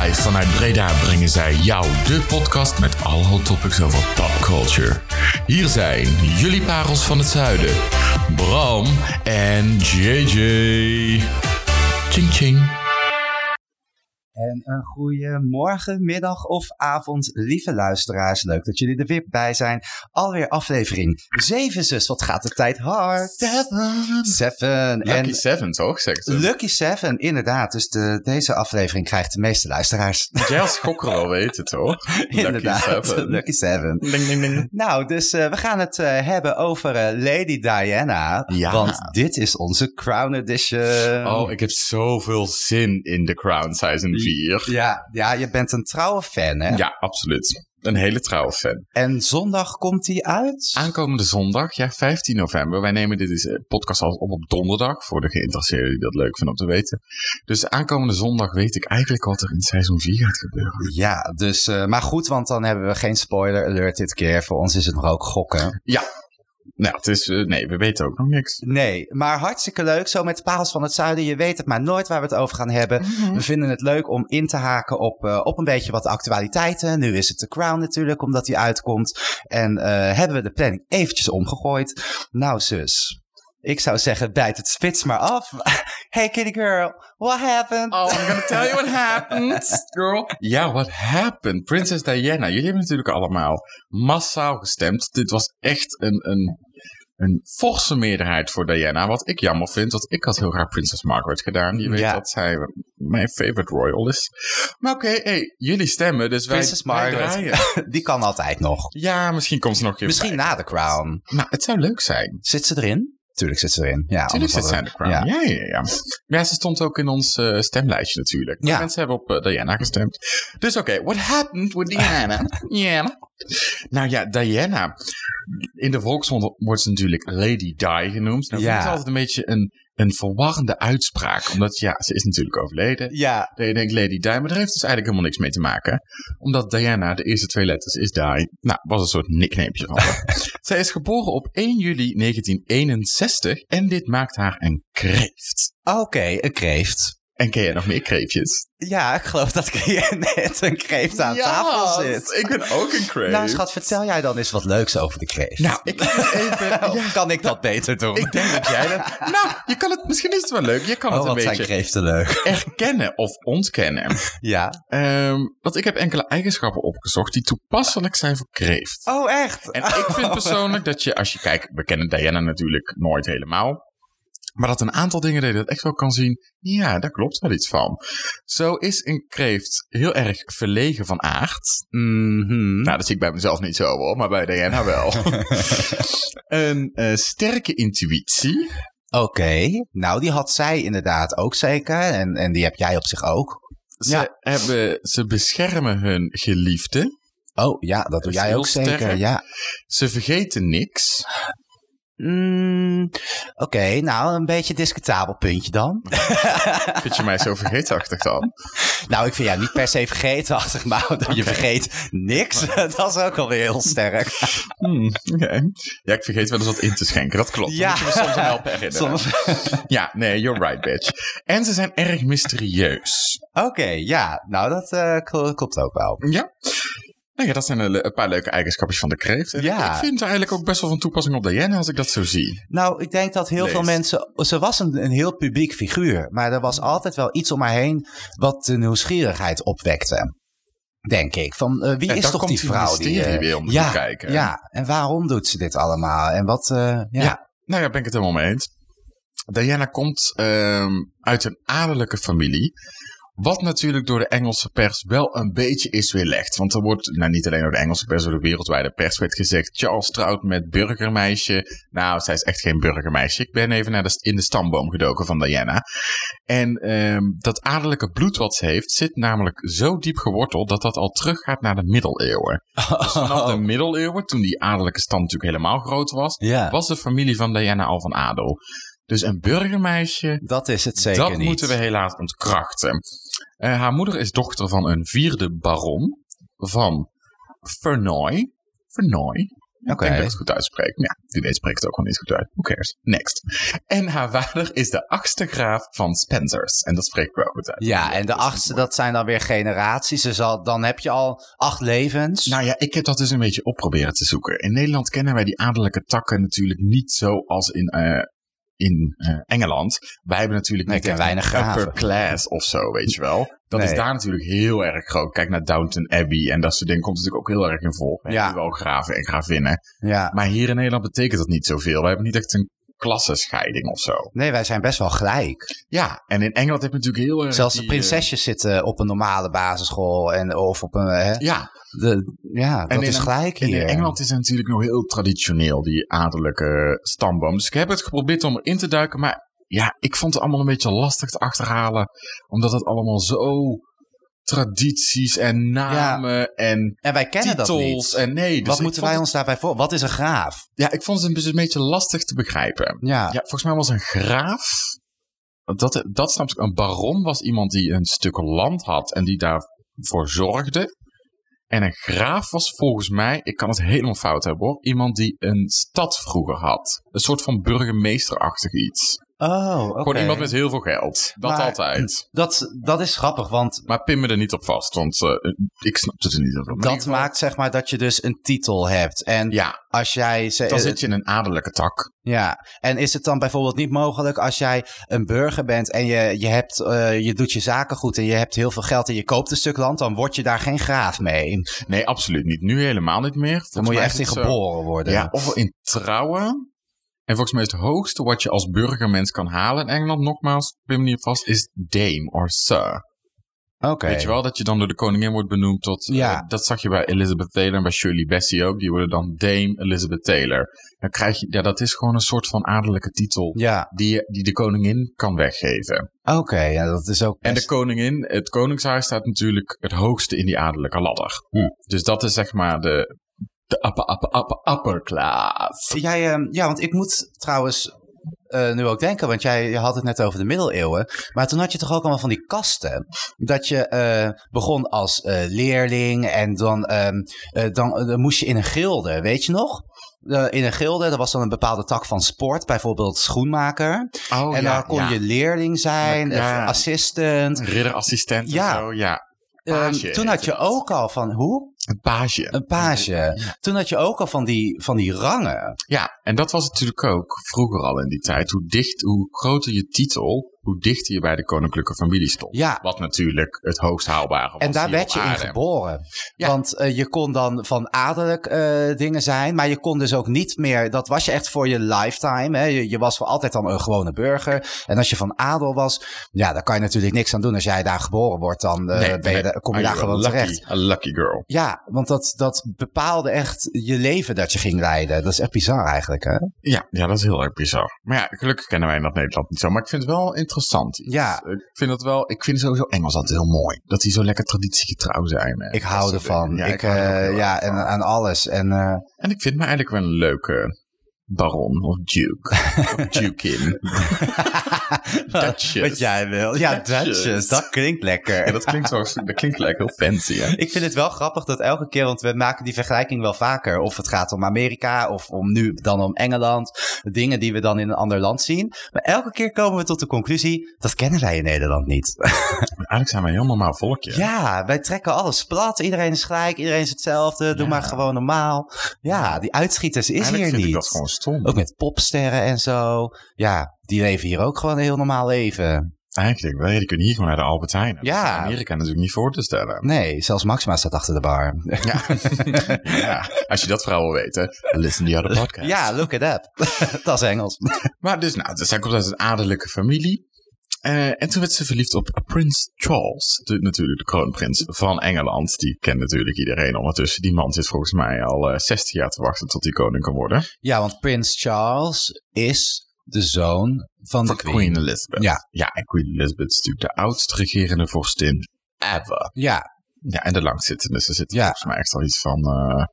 Live vanuit Breda brengen zij jou de podcast met alle topics over popculture. Hier zijn jullie parels van het zuiden, Bram en JJ. Ching ching. En een goede morgen, middag of avond, lieve luisteraars. Leuk dat jullie er weer bij zijn. Alweer aflevering 7, zus. Wat gaat de tijd hard? Seven. Seven. Lucky en Seven, toch? Zegt ze. Lucky Seven, inderdaad. Dus de, deze aflevering krijgt de meeste luisteraars. Jij als gokker wel weten, toch? inderdaad, Lucky Seven. Lucky Seven. Ding, ding, ding. Nou, dus eh, we gaan het eh, hebben over eh, Lady Diana. Ja. Want dit is onze Crown Edition. Oh, ik heb zoveel zin in The Crown Season 4. Ja, ja, je bent een trouwe fan, hè? Ja, absoluut. Een hele trouwe fan. En zondag komt die uit? Aankomende zondag, ja, 15 november. Wij nemen dit is, eh, podcast al op op donderdag. Voor de geïnteresseerden die dat leuk vinden om te weten. Dus aankomende zondag weet ik eigenlijk wat er in seizoen 4 gaat gebeuren. Ja, dus, eh, maar goed, want dan hebben we geen spoiler alert dit keer. Voor ons is het nog ook gokken. Nou, het is, eh, nee, we weten ook nog niks. Nee, maar hartstikke leuk. Zo met Parels van het Zuiden. Je weet het maar nooit waar we het over gaan hebben. We vinden het leuk om in te haken op, eh, op een beetje wat actualiteiten. Nu is het The Crown natuurlijk, omdat die uitkomt. En eh, hebben we de planning eventjes omgegooid. Nou, zus. Ik zou zeggen, bijt het spits maar af. Hey, kitty girl, what happened? Oh, I'm gonna tell you what happened, girl. Ja, what happened? Prinses Diana. Jullie hebben natuurlijk allemaal massaal gestemd. Dit was echt een, een, een forse meerderheid voor Diana. Wat ik jammer vind, want ik had heel graag Prinses Margaret gedaan. Je weet Ja. dat zij mijn favorite royal is. Maar oké, hey, jullie stemmen, dus wij, Prinses wij Margaret. Die kan altijd nog. Ja, misschien komt ze nog een keer Misschien bij. na The Crown. Nou, het zou leuk zijn. Zit ze erin? Tuurlijk zit ze erin. Ja, Tuurlijk zit in de crown. Ja. Ja, ja, ja. Ja, ze stond ook in ons eh, stemlijstje natuurlijk. Ja. Mensen hebben op eh, Diana gestemd. Dus oké, what happened with Diana? Diana. Nou ja, Diana. In de volksmond wordt ze natuurlijk Lady Di genoemd. Nou, Ja. ja. is altijd een beetje een, een verwarrende uitspraak. Omdat ja, ze is natuurlijk overleden. Ja, Dat je denkt Lady Di, maar daar heeft dus eigenlijk helemaal niks mee te maken. Omdat Diana, de eerste twee letters is Di. Nou, was een soort nicknameje van haar. Zij is geboren op 1 juli 1961 en dit maakt haar een kreeft. oké, een kreeft. En ken jij nog meer kreeftjes? Ja, ik geloof dat ik hier net een kreeft aan tafel zit. ik ben ook een kreeft. Nou, schat, vertel jij dan eens wat leuks over de kreeft. Nou, ik even... Ja, kan ik dat beter doen? ik denk dat jij dat... Nou, je kan het... Misschien is het wel leuk. Je kan oh, het een wat zijn beetje kreeften leuk. erkennen of ontkennen. Ja. Ehm, want ik heb enkele eigenschappen opgezocht die toepasselijk zijn voor kreeft. Oh, echt? En ik vind persoonlijk dat je, als je kijkt, we kennen Diana natuurlijk nooit helemaal. Maar dat een aantal dingen dat je dat echt wel kan zien. Ja, daar klopt wel iets van. Zo is een kreeft heel erg verlegen van aard. Mhm. Nou, dat zie ik bij mezelf niet zo hoor, maar bij Diana wel. een eh, sterke intuïtie. Oké, nou die had zij inderdaad ook zeker. En, en die heb jij op zich ook. Ze, Ja. hebben, ze beschermen hun geliefde. Oh ja, dat doe jij ook zeker. Ja. Ze vergeten niks. Mm, Oké, nou een beetje discutabel puntje dan. Vind je mij zo vergeetachtig dan? nou, ik vind jou niet per se vergeetachtig, maar je vergeet niks. dat is ook alweer heel sterk. Hmm, oké. Ja, ik vergeet wel eens wat in te schenken. Dat klopt. Ja. Ja. Moet je me soms helpen herinneren. Soms- Ja, nee, you're right, bitch. En ze zijn erg mysterieus. Oké, ja, nou dat eh, kl- klopt ook wel. Ja. Nou ja, dat zijn een, paar leuke eigenschappen van de kreeft. En Ja. Ik vind het eigenlijk ook best wel van toepassing op Diana als ik dat zo zie. Nou, ik denk dat heel Lees. veel mensen. Ze was een, een heel publiek figuur, maar er was altijd wel iets om haar heen wat de nieuwsgierigheid opwekte. Denk ik. Van eh, wie is toch die vrouw die. eh, weer om te ja, kijken. Ja, en waarom doet ze dit allemaal? En wat. eh, ja. Ja. Nou ja, ben ik het helemaal mee eens. Diana komt ehm, uit een adellijke familie. Wat natuurlijk door de Engelse pers wel een beetje is weerlegd. Want er wordt, nou niet alleen door de Engelse pers, door de wereldwijde pers werd gezegd... Charles trouwt met burgermeisje. Nou, zij is echt geen burgermeisje. Ik ben even naar de, in de stamboom gedoken van Diana. En ehm, dat adellijke bloed wat ze heeft, zit namelijk zo diep geworteld... dat dat al teruggaat naar de middeleeuwen. Dus vanaf de middeleeuwen, toen die adellijke stand natuurlijk helemaal groot was... Was de familie van Diana al van adel. Dus een burgermeisje, dat is het zeker dat niet. moeten we helaas ontkrachten. Eh, haar moeder is dochter van een vierde baron van. Verneuil. Ik Oké. denk dat ik het goed uitspreek. Maar ja, wie weet spreekt het ook wel niet goed uit. Who cares? Next. En haar vader is de achtste graaf van Spencers. En dat spreek ik wel goed uit. Ja, en de achtste, dat zijn dan weer generaties. Dus al, dan heb je al acht levens. Nou ja, ik heb dat dus een beetje op proberen te zoeken. In Nederland kennen wij die adellijke takken natuurlijk niet zo als in, eh, in eh, Engeland. Wij hebben natuurlijk Nee, niet weinig graven. upper class of zo, weet je wel. Dat is daar natuurlijk heel erg groot. Kijk naar Downton Abbey en dat soort dingen komt natuurlijk ook heel erg in voor. We Ja. hebben wel graven en gravinnen. ja. Maar hier in Nederland betekent dat niet zoveel. We hebben niet echt een klassenscheiding of zo. Nee, wij zijn best wel gelijk. Ja, en in Engeland heb je natuurlijk heel erg... Zelfs de die, eh, prinsesjes zitten op een normale basisschool. En, of op een. Hè, ja, de, ja, dat En is gelijk hier. in Engeland is het natuurlijk nog heel traditioneel, die adellijke stamboom. Dus ik heb het geprobeerd om erin te duiken, maar ja, ik vond het allemaal een beetje lastig te achterhalen. Omdat het allemaal zo tradities en namen en En wij kennen dat titels niet. en nee. Dus Wat moeten wij het- ons daarbij voor? Wat is een graaf? Ja, ik vond het een beetje lastig te begrijpen. Ja. Ja, volgens mij was een graaf. Dat, dat snap ik. Een baron was iemand die een stuk land had en die daarvoor zorgde. En een graaf was volgens mij, ik kan het helemaal fout hebben hoor, iemand die een stad vroeger had. Een soort van burgemeesterachtig iets. Oh, oké. Gewoon iemand met heel veel geld. Dat Maar- altijd. Dat, dat is grappig, want Maar pin me er niet op vast, want eh, ik snap het er niet op. Dat maakt zeg maar dat je dus een titel hebt. En Ja, als jij... ze- dan zit je in een adellijke tak. Ja, en is het dan bijvoorbeeld niet mogelijk als jij een burger bent en je, je, hebt, eh, je doet je zaken goed en je hebt heel veel geld en je koopt een stuk land, dan word je daar geen graaf mee. Nee, absoluut niet. Nu helemaal niet meer. Volgens Dan moet je echt in geboren worden. Ja, ofwel in trouwen. En volgens mij is het hoogste wat je als burgermens kan halen in Engeland, nogmaals, me niet op vast, is dame or sir. Oké. Weet je wel, dat je dan door de koningin wordt benoemd tot... eh, Ja. dat zag je bij Elizabeth Taylor en bij Shirley Bassey ook. Die worden dan dame Elizabeth Taylor. Dan krijg je... Ja, dat is gewoon een soort van adellijke titel Ja, die, die de koningin kan weggeven. oké. Ja, dat is ook En de koningin, het koningshuis staat natuurlijk het hoogste in die adellijke ladder. Hm. Dus dat is zeg maar de, de upper, upper, upper, upper class. Jij, ehm, ja, want ik moet trouwens eh, nu ook denken, want jij je had het net over de middeleeuwen. Maar toen had je toch ook allemaal van die kasten. Dat je eh, begon als eh, leerling en dan, ehm, eh, dan, dan moest je in een gilde, weet je nog? In een gilde, dat was dan een bepaalde tak van sport, bijvoorbeeld schoenmaker. Oh, en dan kon je leerling zijn, Ja. assistent. Ridderassistent Ja. zo, ja. Ehm, toen had je ook al van, hoe? Een page. Een page. Toen had je ook al van die, van die rangen. Ja, en dat was natuurlijk ook vroeger al in die tijd. Hoe dicht, hoe groter je titel, hoe dichter je bij de koninklijke familie stond. Ja. Wat natuurlijk het hoogst haalbare was. En daar werd je in geboren. Ja. Want eh, je kon dan van adellijk eh, dingen zijn, maar je kon dus ook niet meer. Dat was je echt voor je lifetime. Hè? Je, je was voor altijd dan een gewone burger. En als je van adel was, ja, daar kan je natuurlijk niks aan doen. Als jij daar geboren wordt, dan eh, Nee, ben je, nee, daar- kom je daar gewoon lucky, terecht. A lucky girl. Ja, want dat, dat bepaalde echt je leven dat je ging leiden. Dat is echt bizar eigenlijk, hè? Ja, ja, dat is heel erg bizar. Maar ja, gelukkig kennen wij dat Nederland niet zo. Maar ik vind het wel interessant. Iets. Ja. Ik vind het wel, ik vind sowieso Engels altijd heel mooi. Dat die zo lekker traditiegetrouw zijn. hè. Ik hou Dat ervan. dingen. ik, eh, ja, en aan alles. En eh, En ik vind me eigenlijk wel een leuke baron of duke. of dukin. Duchess. wat jij wil. Ja, Duchess. Duchess. Dat klinkt lekker. Ja, dat klinkt, zo, dat klinkt gelijk heel fancy, hè? Ik vind het wel grappig dat elke keer, want we maken die vergelijking wel vaker. Of het gaat om Amerika of om nu dan om Engeland. Dingen die we dan in een ander land zien. Maar elke keer komen we tot de conclusie, dat kennen wij in Nederland niet. Eigenlijk zijn wij een heel normaal volkje. Ja, wij trekken alles plat. Iedereen is gelijk, iedereen is hetzelfde. Doe Ja. maar gewoon normaal. Ja, die uitschieters is Eigenlijk hier niet. Stom. Ook met popsterren en zo. Ja, die leven hier ook gewoon een heel normaal leven. Eigenlijk wel. Die kunnen hier gewoon naar de Albert Heijn. Dat Ja. is Amerika natuurlijk niet voor te stellen. Nee, zelfs Maxima staat achter de bar. Ja. ja. Als je dat vooral wil weten, listen to the other podcast. Ja, look it up. dat is Engels. Maar dus, nou, dus zij komt uit een adellijke familie. Eh, en toen werd ze verliefd op Prins Charles, de, natuurlijk de kroonprins van Engeland. Die kent natuurlijk iedereen ondertussen. Die man zit volgens mij al eh 60 jaar te wachten tot hij koning kan worden. Ja, want Prins Charles is de zoon van de Van queen. Queen Elizabeth. Ja. ja, en Queen Elizabeth is natuurlijk de oudst regerende vorstin ever. Ja, Ja, en de langzittende. Ze zit Ja. volgens mij echt al iets van eh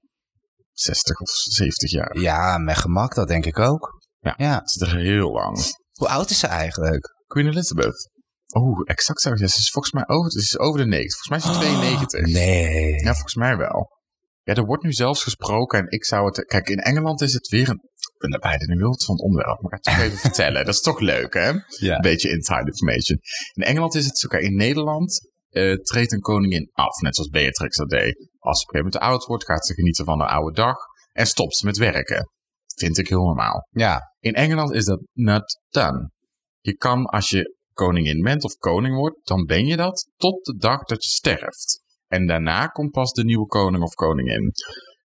60 of 70 jaar. ja, met gemak, dat denk ik ook. Ja. ja. Het zit er heel lang. Hoe oud is ze eigenlijk? Queen Elizabeth. Oh, exact zou ik zeggen. Ze is volgens mij over, ze is over de 90. Volgens mij is ze 92. Nee. Ja, volgens mij wel. Ja, er wordt nu zelfs gesproken en ik zou het... Kijk, in Engeland is het weer een... Ik ben bijna in de wereld van het onderwerp, maar ik ga het toch even vertellen. Dat is toch leuk, hè? Ja. Een beetje inside information. In Engeland is het zo, kijk, in Nederland eh, treedt een koningin af, net zoals Beatrix dat deed. Als ze op een gegeven moment oud wordt, gaat ze genieten van haar oude dag en stopt ze met werken. Vind ik heel normaal. Ja, In Engeland is dat not done. Je kan, als je koningin bent of koning wordt, dan ben je dat tot de dag dat je sterft. En daarna komt pas de nieuwe koning of koningin.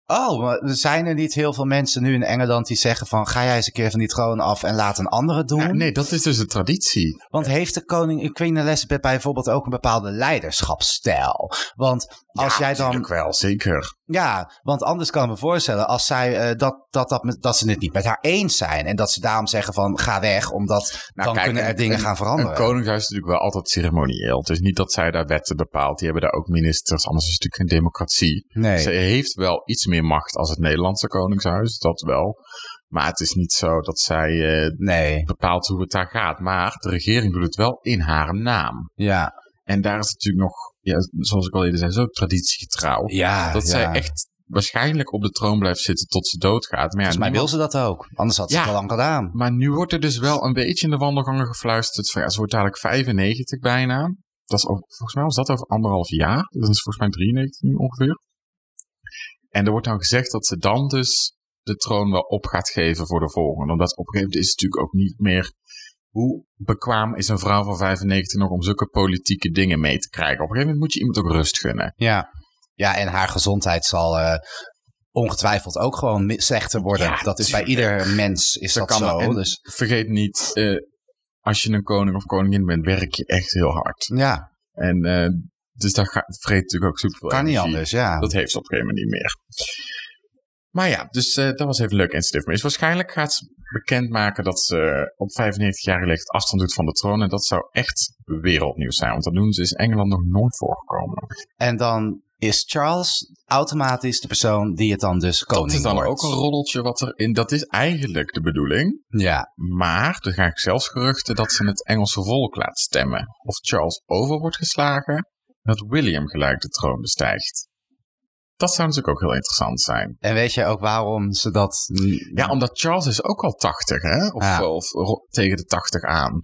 Oh, maar zijn er niet heel veel mensen nu in Engeland die zeggen van... ga jij eens een keer van die troon af en laat een andere doen? Ja, nee, dat is dus de traditie. Want heeft de koning, Queen Elizabeth bijvoorbeeld ook een bepaalde leiderschapsstijl? Want als Ja, jij dan... natuurlijk wel, zeker. Ja, want anders kan ik me voorstellen als zij eh, dat, dat, dat, dat ze het niet met haar eens zijn. En dat ze daarom zeggen van ga weg, omdat Nou, dan kijk, kunnen er een- dingen gaan veranderen. Een koningshuis is natuurlijk wel altijd ceremonieel. Het is niet dat zij daar wetten bepaalt. Die hebben daar ook ministers. Anders is het natuurlijk geen democratie. nee. Ze heeft wel iets meer macht als het Nederlandse koningshuis. Dat wel. Maar het is niet zo dat zij eh, nee, bepaalt hoe het daar gaat. Maar de regering doet het wel in haar naam. ja. En daar is het natuurlijk nog, ja, zoals ik al eerder zei, zo traditiegetrouw. Ja, dat ja. zij echt waarschijnlijk op de troon blijft zitten tot ze doodgaat. Maar ja, Volgens mij wil ze dat ook. Anders had ze Ja. het al lang gedaan. Maar nu wordt er dus wel een beetje in de wandelgangen gefluisterd. Van, ja, ze wordt dadelijk 95 bijna. Dat is over, volgens mij was dat over anderhalf jaar. Dat is volgens mij 93 nu ongeveer. En er wordt dan gezegd dat ze dan dus de troon wel op gaat geven voor de volgende. Omdat op een gegeven moment is het natuurlijk ook niet meer... Hoe bekwaam is een vrouw van 95 nog om zulke politieke dingen mee te krijgen? Op een gegeven moment moet je iemand ook rust gunnen. Ja. ja, en haar gezondheid zal eh, ongetwijfeld ook gewoon slechter worden. Ja, dat is bij ieder mens is dat kan zo. Dus Vergeet niet, eh, als je een koning of koningin bent, werk je echt heel hard. ja, En eh, dus dat gaat, vreet natuurlijk ook superveel kan niet anders. Ja. Dat heeft ze op een gegeven moment niet meer. Maar ja, dus dat was even leuk incident. Maar is waarschijnlijk gaat ze bekendmaken dat ze op 95-jarige leeftijd afstand doet van de troon. En dat zou echt wereldnieuws zijn. Want dat doen ze is Engeland nog nooit voorgekomen. En dan is Charles automatisch de persoon die het dan dus koning dat is dan wordt. ook een roddeltje wat erin... Dat is eigenlijk de bedoeling. Ja, Maar er gaan zelfs geruchten dat ze het Engelse volk laat stemmen. Of Charles over wordt geslagen. En dat William gelijk de troon bestijgt. Dat zou natuurlijk ook heel interessant zijn. en weet je ook waarom ze dat... Ja, omdat Charles is ook al 80, hè? Of, Ja. of tegen de 80 aan.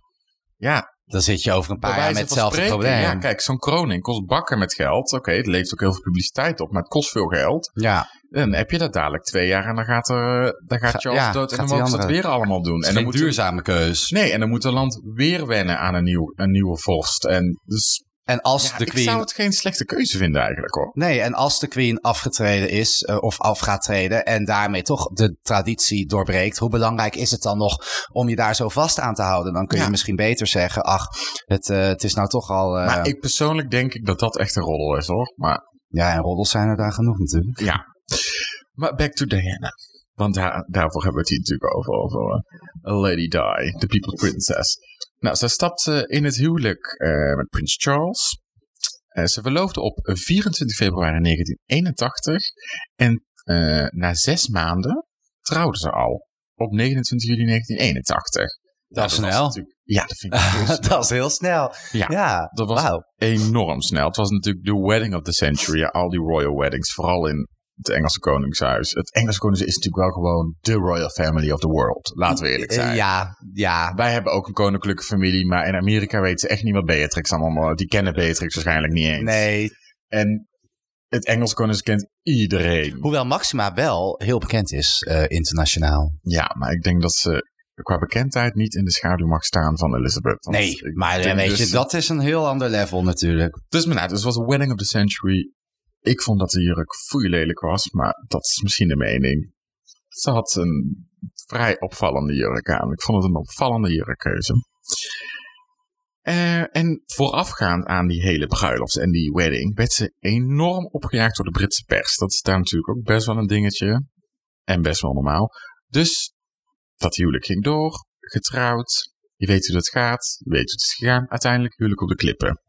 Ja, Dan zit je over een paar jaar met hetzelfde probleem. Ja, kijk, zo'n kroning kost bakken met geld. Oké, het levert ook heel veel publiciteit op, maar het kost veel geld. ja. Dan heb je dat dadelijk twee jaar en dan gaat, er, dan gaat Ga- Charles ja, dood en dan mogen ze het weer allemaal doen. En En een dan moet duurzame keus. Nee, en dan moet het land weer wennen aan een, nieuw, een nieuwe vorst. En dus En als ja, de ik queen... zou het geen slechte keuze vinden eigenlijk hoor. Nee, en als de queen afgetreden is, eh, of af gaat treden, en daarmee toch de traditie doorbreekt, hoe belangrijk is het dan nog om je daar zo vast aan te houden? Dan kun je Ja. misschien beter zeggen, ach, het, eh, het is nou toch al... eh, Maar ik persoonlijk denk ik dat dat echt een roddel is hoor. Maar Ja, en roddels zijn er daar genoeg natuurlijk. Ja. Maar back to Diana. Want daar, daarvoor hebben we het hier natuurlijk over. Over eh, Lady Di, the People's Princess. Nou, ze stapte in het huwelijk eh, met Prins Charles. Eh, ze verloofde op 24 februari 1981. En eh, na zes maanden trouwde ze al. Op 29 juli 1981. Dat is was snel. natuurlijk- Ja, dat vind ik heel snel. dat is heel snel. Ja, Ja, dat was enorm snel. Het was natuurlijk de wedding of the century. Ja, al die royal weddings, vooral in het Engelse Koningshuis. Het Engelse Koningshuis is natuurlijk wel gewoon de royal family of the world. Laten we eerlijk zijn. Eh, ja, ja. Wij hebben ook een koninklijke familie, maar in Amerika weten ze echt niet wat Beatrix allemaal... Die kennen Beatrix waarschijnlijk niet eens. Nee, En het Engelse Koningshuis kent iedereen. hoewel Maxima wel heel bekend is eh, internationaal. Ja, maar ik denk dat ze qua bekendheid niet in de schaduw mag staan van Elizabeth. Nee, maar weet dus- je, dat is een heel ander level natuurlijk. Dus, maar nou, dus het was de wedding of the century. Ik vond dat de jurk lelijk was, maar dat is misschien de mening. Ze had een vrij opvallende jurk aan. Ik vond het een opvallende jurkkeuze. Eh, en voorafgaand aan die hele bruiloft en die wedding werd ze enorm opgejaagd door de Britse pers. Dat is daar natuurlijk ook best wel een dingetje. En best wel normaal. Dus dat huwelijk ging door, getrouwd. Je weet hoe dat gaat, je weet hoe het is gegaan. Uiteindelijk huwelijk op de klippen.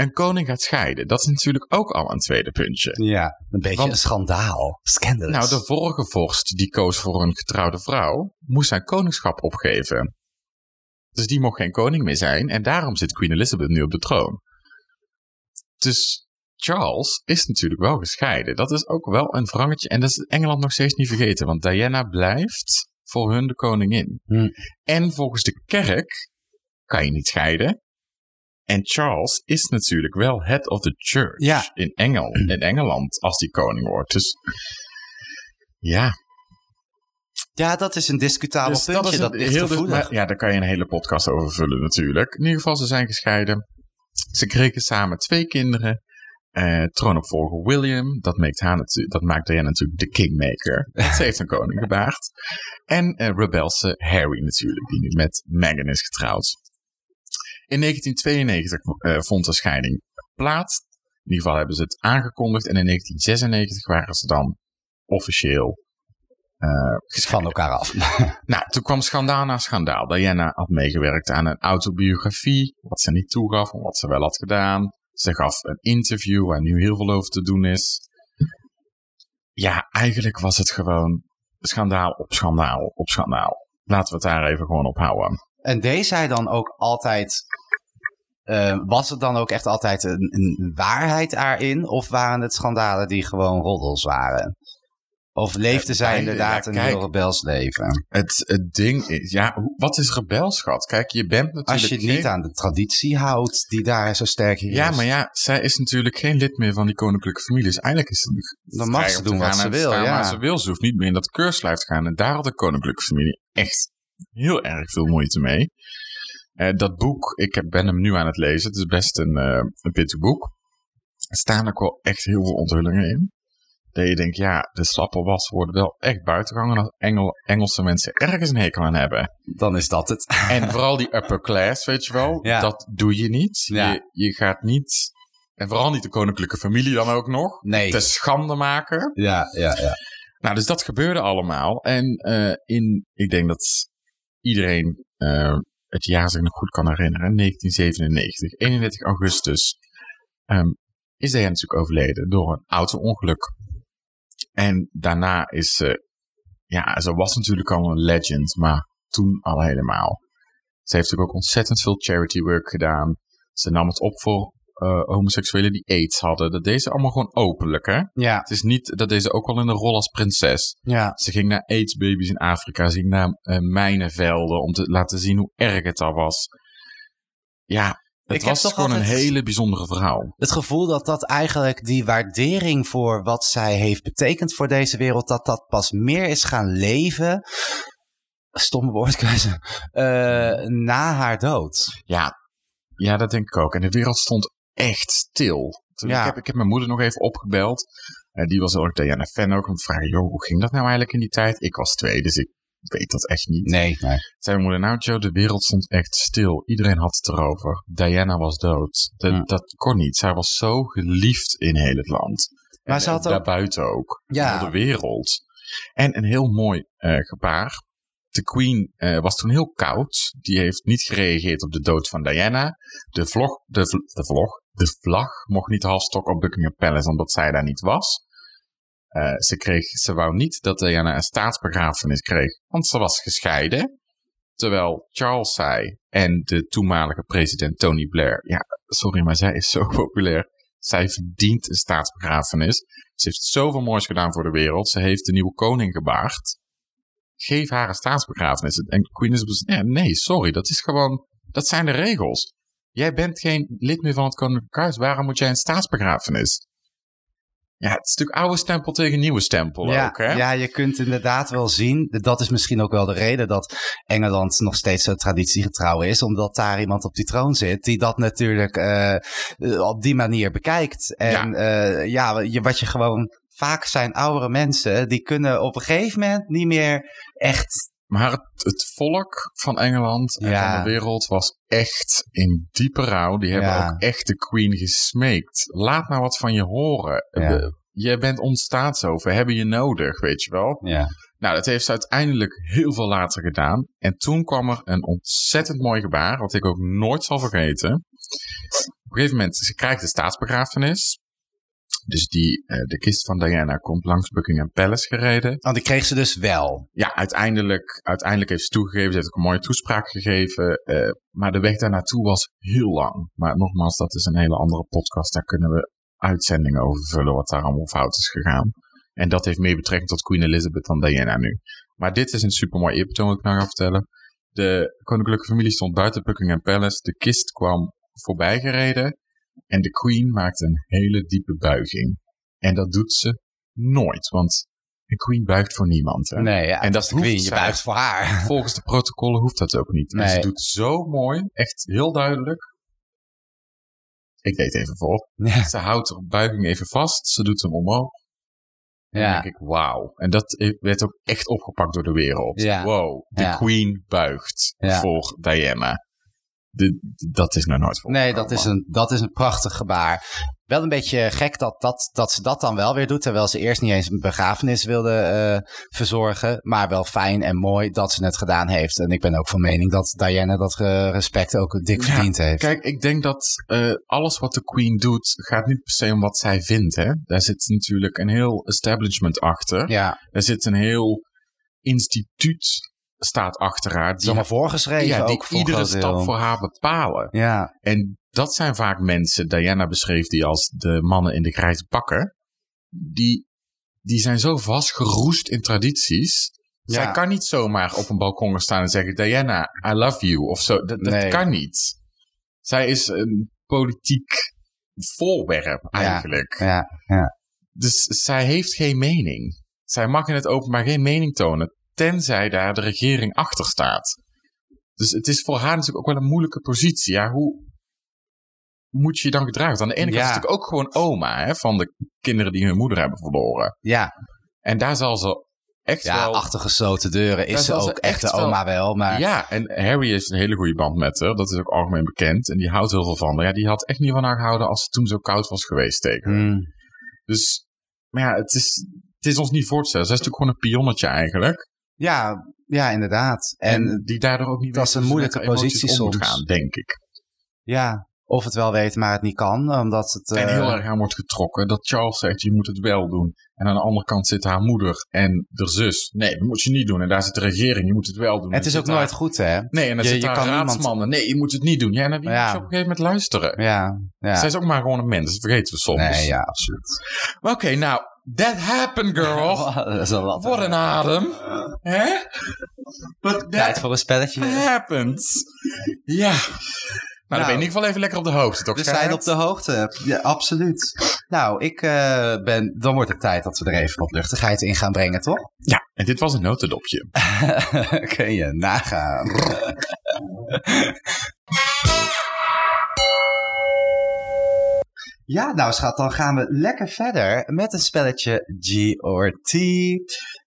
Een koning gaat scheiden. Dat is natuurlijk ook al een tweede puntje. Ja, een beetje Want- een schandaal. Scandalous. Nou, de vorige vorst die koos voor een getrouwde vrouw, moest zijn koningschap opgeven. Dus die mocht geen koning meer zijn en daarom zit Queen Elizabeth nu op de troon. Dus Charles is natuurlijk wel gescheiden. Dat is ook wel een wrangetje. En dat is Engeland nog steeds niet vergeten. Want Diana blijft voor hun de koningin. Hm. En volgens de kerk kan je niet scheiden. En Charles is natuurlijk wel head of the church Ja. in, Engel, in Engeland als die koning wordt. Dus ja, Ja, dat is een discutabel dus puntje. Dat, ligt heel gevoelig. ja, daar kan je een hele podcast over vullen natuurlijk. In ieder geval, ze zijn gescheiden. Ze kregen samen twee kinderen. Eh troonopvolger William, dat maakt, haar dat maakt Diana natuurlijk de kingmaker. Ze heeft een koning gebaard. En eh, rebelse Harry natuurlijk, die nu met Meghan is getrouwd. In 1992 eh, vond de scheiding plaats. In ieder geval hebben ze het aangekondigd. En in 1996 waren ze dan officieel eh van elkaar af. nou, toen kwam schandaal na schandaal. Diana had meegewerkt aan een autobiografie, wat ze niet toegaf, wat ze wel had gedaan. Ze gaf een interview waar nu heel veel over te doen is. Ja, eigenlijk was het gewoon schandaal op schandaal op schandaal. Laten we het daar even gewoon op houden. En deed zij dan ook altijd. Eh, was het dan ook echt altijd een, een waarheid daarin? Of waren het schandalen die gewoon roddels waren? Of leefde Eh, zij inderdaad ja, een heel rebels leven? Het, het ding is, ja, wat is rebelschap? Kijk, je bent natuurlijk Als je het niet aan de traditie houdt die daar zo sterk in is. Ja, maar ja, zij is natuurlijk geen lid meer van die koninklijke familie. Dus eigenlijk is het Dan mag ze doen wat ze wil, ja. waar ze wil. Ze hoeft niet meer in dat keurslijf te gaan. En daar had de koninklijke familie echt heel erg veel moeite mee. Eh, dat boek, ik heb, ben hem nu aan het lezen. Het is best een, eh een pittig boek. Er staan ook wel echt heel veel onthullingen in. Dat je denkt, ja, de slappe was worden wel echt buitengehangen als Engel, Engelse mensen ergens een hekel aan hebben. Dan is dat het. En vooral die upper class, weet je wel, Ja. dat doe je niet. Ja. Je, je gaat niet, en vooral niet de koninklijke familie dan ook nog, Nee. te schande maken. Ja, ja, ja. Nou, dus dat gebeurde allemaal. En eh, in, ik denk dat iedereen het jaar zich nog goed kan herinneren, 1997, 31 augustus, ehm, is hij natuurlijk overleden door een auto-ongeluk. En daarna is ze, ja, ze was natuurlijk al een legend, maar toen al helemaal. Ze heeft natuurlijk ook ontzettend veel charity work gedaan. Ze nam het op voor eh, homoseksuelen die aids hadden. Dat deed ze allemaal gewoon openlijk, hè? Ja, Het is niet, dat deed ze ook wel in de rol als prinses. ja. Ze ging naar aidsbabies in Afrika. Ze ging naar eh, mijnenvelden om te laten zien hoe erg het daar was. Ja, het Ik was toch gewoon een hele bijzondere vrouw. Het gevoel dat dat eigenlijk die waardering voor wat zij heeft betekend voor deze wereld, dat dat pas meer is gaan leven. Stomme woordkeuze. eh, na haar dood. Ja, ja, dat denk ik ook. En de wereld stond echt stil. Toen, Ja. ik, heb, ik heb mijn moeder nog even opgebeld. Eh, die was heel erg Diana-fan ook. Om te vragen, joh, hoe ging dat nou eigenlijk in die tijd? Ik was twee, dus ik weet dat echt niet. Nee, nee. Zei mijn moeder, nou Joe, de wereld stond echt stil. Iedereen had het erover. Diana was dood. Dat, Ja. dat kon niet. Zij was zo geliefd in heel het land. Maar en, ze had en ook- daarbuiten ook. Ja. De wereld. En een heel mooi eh, gebaar. De Queen eh, was toen heel koud. Die heeft niet gereageerd op de dood van Diana. De vlog, de, de vlog, de vlag mocht niet halfstok op Buckingham Palace, omdat zij daar niet was. Eh, ze, kreeg, ze wou niet dat Diana een staatsbegrafenis kreeg, want ze was gescheiden. Terwijl Charles zei en de toenmalige president Tony Blair, ja, sorry, maar zij is zo populair. Zij verdient een staatsbegrafenis. Ze heeft zoveel moois gedaan voor de wereld. Ze heeft de nieuwe koning gebaard. Geef haar een staatsbegrafenis. En Queen dus, ja, nee, sorry, dat is gewoon, dat zijn de regels. Jij bent geen lid meer van het koninklijk huis. Waarom moet jij een staatsbegrafenis? Ja, het is natuurlijk oude stempel tegen nieuwe stempel Ja, ook, hè? ja, je kunt inderdaad wel zien. Dat is misschien ook wel de reden dat Engeland nog steeds zo traditiegetrouw is. Omdat daar iemand op die troon zit die dat natuurlijk eh, eh, op die manier bekijkt. En ja, ja je, wat je gewoon. Vaak zijn oudere mensen die kunnen op een gegeven moment niet meer echt. Maar het, het volk van Engeland en Ja. van de wereld was echt in diepe rouw. Die hebben Ja. ook echt de Queen gesmeekt. Laat nou wat van je horen. Ja. Jij bent ons staatshoofd. We hebben je nodig, weet je wel. Ja. Nou, dat heeft ze uiteindelijk heel veel later gedaan. En toen kwam er een ontzettend mooi gebaar, wat ik ook nooit zal vergeten. Op een gegeven moment, ze krijgt de staatsbegrafenis. Dus die, eh, de kist van Diana komt langs Buckingham Palace gereden. Want die kreeg ze dus wel. Ja, uiteindelijk, uiteindelijk heeft ze toegegeven, ze heeft ook een mooie toespraak gegeven. eh, maar de weg daar naartoe was heel lang. Maar nogmaals, dat is een hele andere podcast. Daar kunnen we uitzendingen over vullen wat daar allemaal fout is gegaan. En dat heeft meer betrekking tot Queen Elizabeth dan Diana nu. Maar dit is een supermooi eerbetoon wat ik nou ga vertellen. De koninklijke familie stond buiten Buckingham Palace. De kist kwam voorbij gereden. En de queen maakte een hele diepe buiging. En dat doet ze nooit, want een queen buigt voor niemand. Hè? Nee, ja, En dat is de queen. Je buigt voor haar. Volgens de protocollen hoeft dat ook niet. En ze doet zo mooi, echt heel duidelijk. Ik deed even voor. Ja. Ze houdt haar buiging even vast. Ze doet hem omhoog. En dan Ja. denk ik, wauw. En dat werd ook echt opgepakt door de wereld. Ja. Wow, de Ja. queen buigt voor Diana. De, dat is nog nooit voor. Nee, dat is, een, dat is een prachtig gebaar. Wel een beetje gek dat, dat, dat ze dat dan wel weer doet. Terwijl ze eerst niet eens een begrafenis wilde eh, verzorgen. Maar wel fijn en mooi dat ze het gedaan heeft. En ik ben ook van mening dat Diana dat respect ook dik Ja, verdiend heeft. Kijk, ik denk dat eh, alles wat de Queen doet, gaat niet per se om wat zij vindt. Hè? Daar zit natuurlijk een heel establishment achter. ja, Er zit een heel instituut staat achter haar. is allemaal voorgeschreven ja, die ook voor iedere stap deel. voor haar bepalen. Ja, En dat zijn vaak mensen, Diana beschreef die als de mannen in de grijze pakken. Die, die zijn zo vastgeroest in tradities. Ja. Zij kan niet zomaar op een balkon gaan staan en zeggen: Diana, I love you. Of zo. Dat, dat Nee. kan niet. Zij is een politiek voorwerp eigenlijk. ja, Dus zij heeft geen mening. Zij mag in het openbaar geen mening tonen, tenzij daar de regering achter staat. Dus het is voor haar natuurlijk ook wel een moeilijke positie. Ja, hoe moet je je dan gedragen? Aan de ene kant Ja. is het natuurlijk ook gewoon oma hè, van de kinderen die hun moeder hebben verloren. ja. En daar zal ze echt ja wel... achter gesloten deuren is ze ze ook echt de echt wel- oma wel. Maar Ja, en Harry heeft een hele goede band met haar. Dat is ook algemeen bekend. En die houdt heel veel van haar. Ja, die had echt niet van haar gehouden als het toen zo koud was geweest tegen. Hmm. Dus, maar ja, het is, het is ons niet voor te stellen. Zij is natuurlijk gewoon een pionnetje eigenlijk. Ja, ja, inderdaad. En, En die daardoor ook niet dat is een moeilijke positie soms. gaan, denk ik. ja, of het wel weet, maar het niet kan. Omdat het. En eh, heel erg aan wordt getrokken dat Charles zegt, je moet het wel doen. En aan de andere kant zit haar moeder en de zus. Nee, dat moet je niet doen. En daar zit de regering, je moet het wel doen. het is En ook nooit goed, hè? Nee, en dan je- zit je kan niemand- raadsmannen. Nee, je moet het niet doen. Ja, wie Ja. moet je op een gegeven moment luisteren? Ja, ja. Zij is ook maar gewoon een mens, dat vergeten we soms. Nee, ja, absoluut. Maar Oké, nou, that happened, girl. dat is wel wat. Een adem. Hè? But Tijd voor een spelletje. happened. Ja. Nou, dan ben je in ieder geval even lekker op de hoogte, toch? We zijn op de hoogte. Ja, absoluut. Nou, ik eh, ben. Dan wordt het tijd dat we er even wat luchtigheid in gaan brengen, toch? Ja, en dit was een notendopje. Kun je nagaan. Ja, nou schat, dan gaan we lekker verder met een spelletje G or T.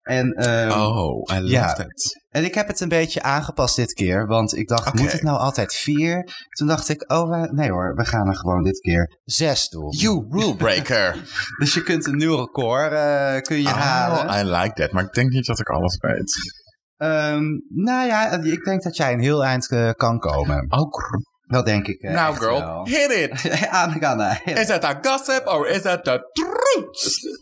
En, ehm, Oh, I love ja. that. en ik heb het een beetje aangepast dit keer, want ik dacht, moet het nou altijd vier? Toen dacht ik, oh nee hoor, we gaan er gewoon dit keer zes doen. You rule breaker. Dus je kunt een nieuw record eh, kun je halen. oh, I like that. Maar ik denk niet dat ik alles weet. Ehm, nou ja, ik denk dat jij een heel eind eh, kan komen. Oh, Dat denk ik. now echt girl, wel. hit it. Is that a gossip or is that the truth?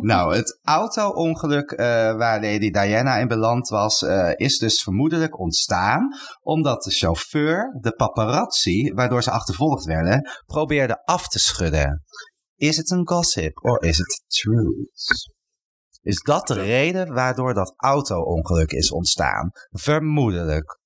Nou, het auto-ongeluk eh, waar Lady Diana in beland was, eh, is dus vermoedelijk ontstaan omdat de chauffeur de paparazzi, waardoor ze achtervolgd werden, probeerde af te schudden. Is het een gossip or is het truth? Is dat de reden waardoor dat auto-ongeluk is ontstaan? Vermoedelijk.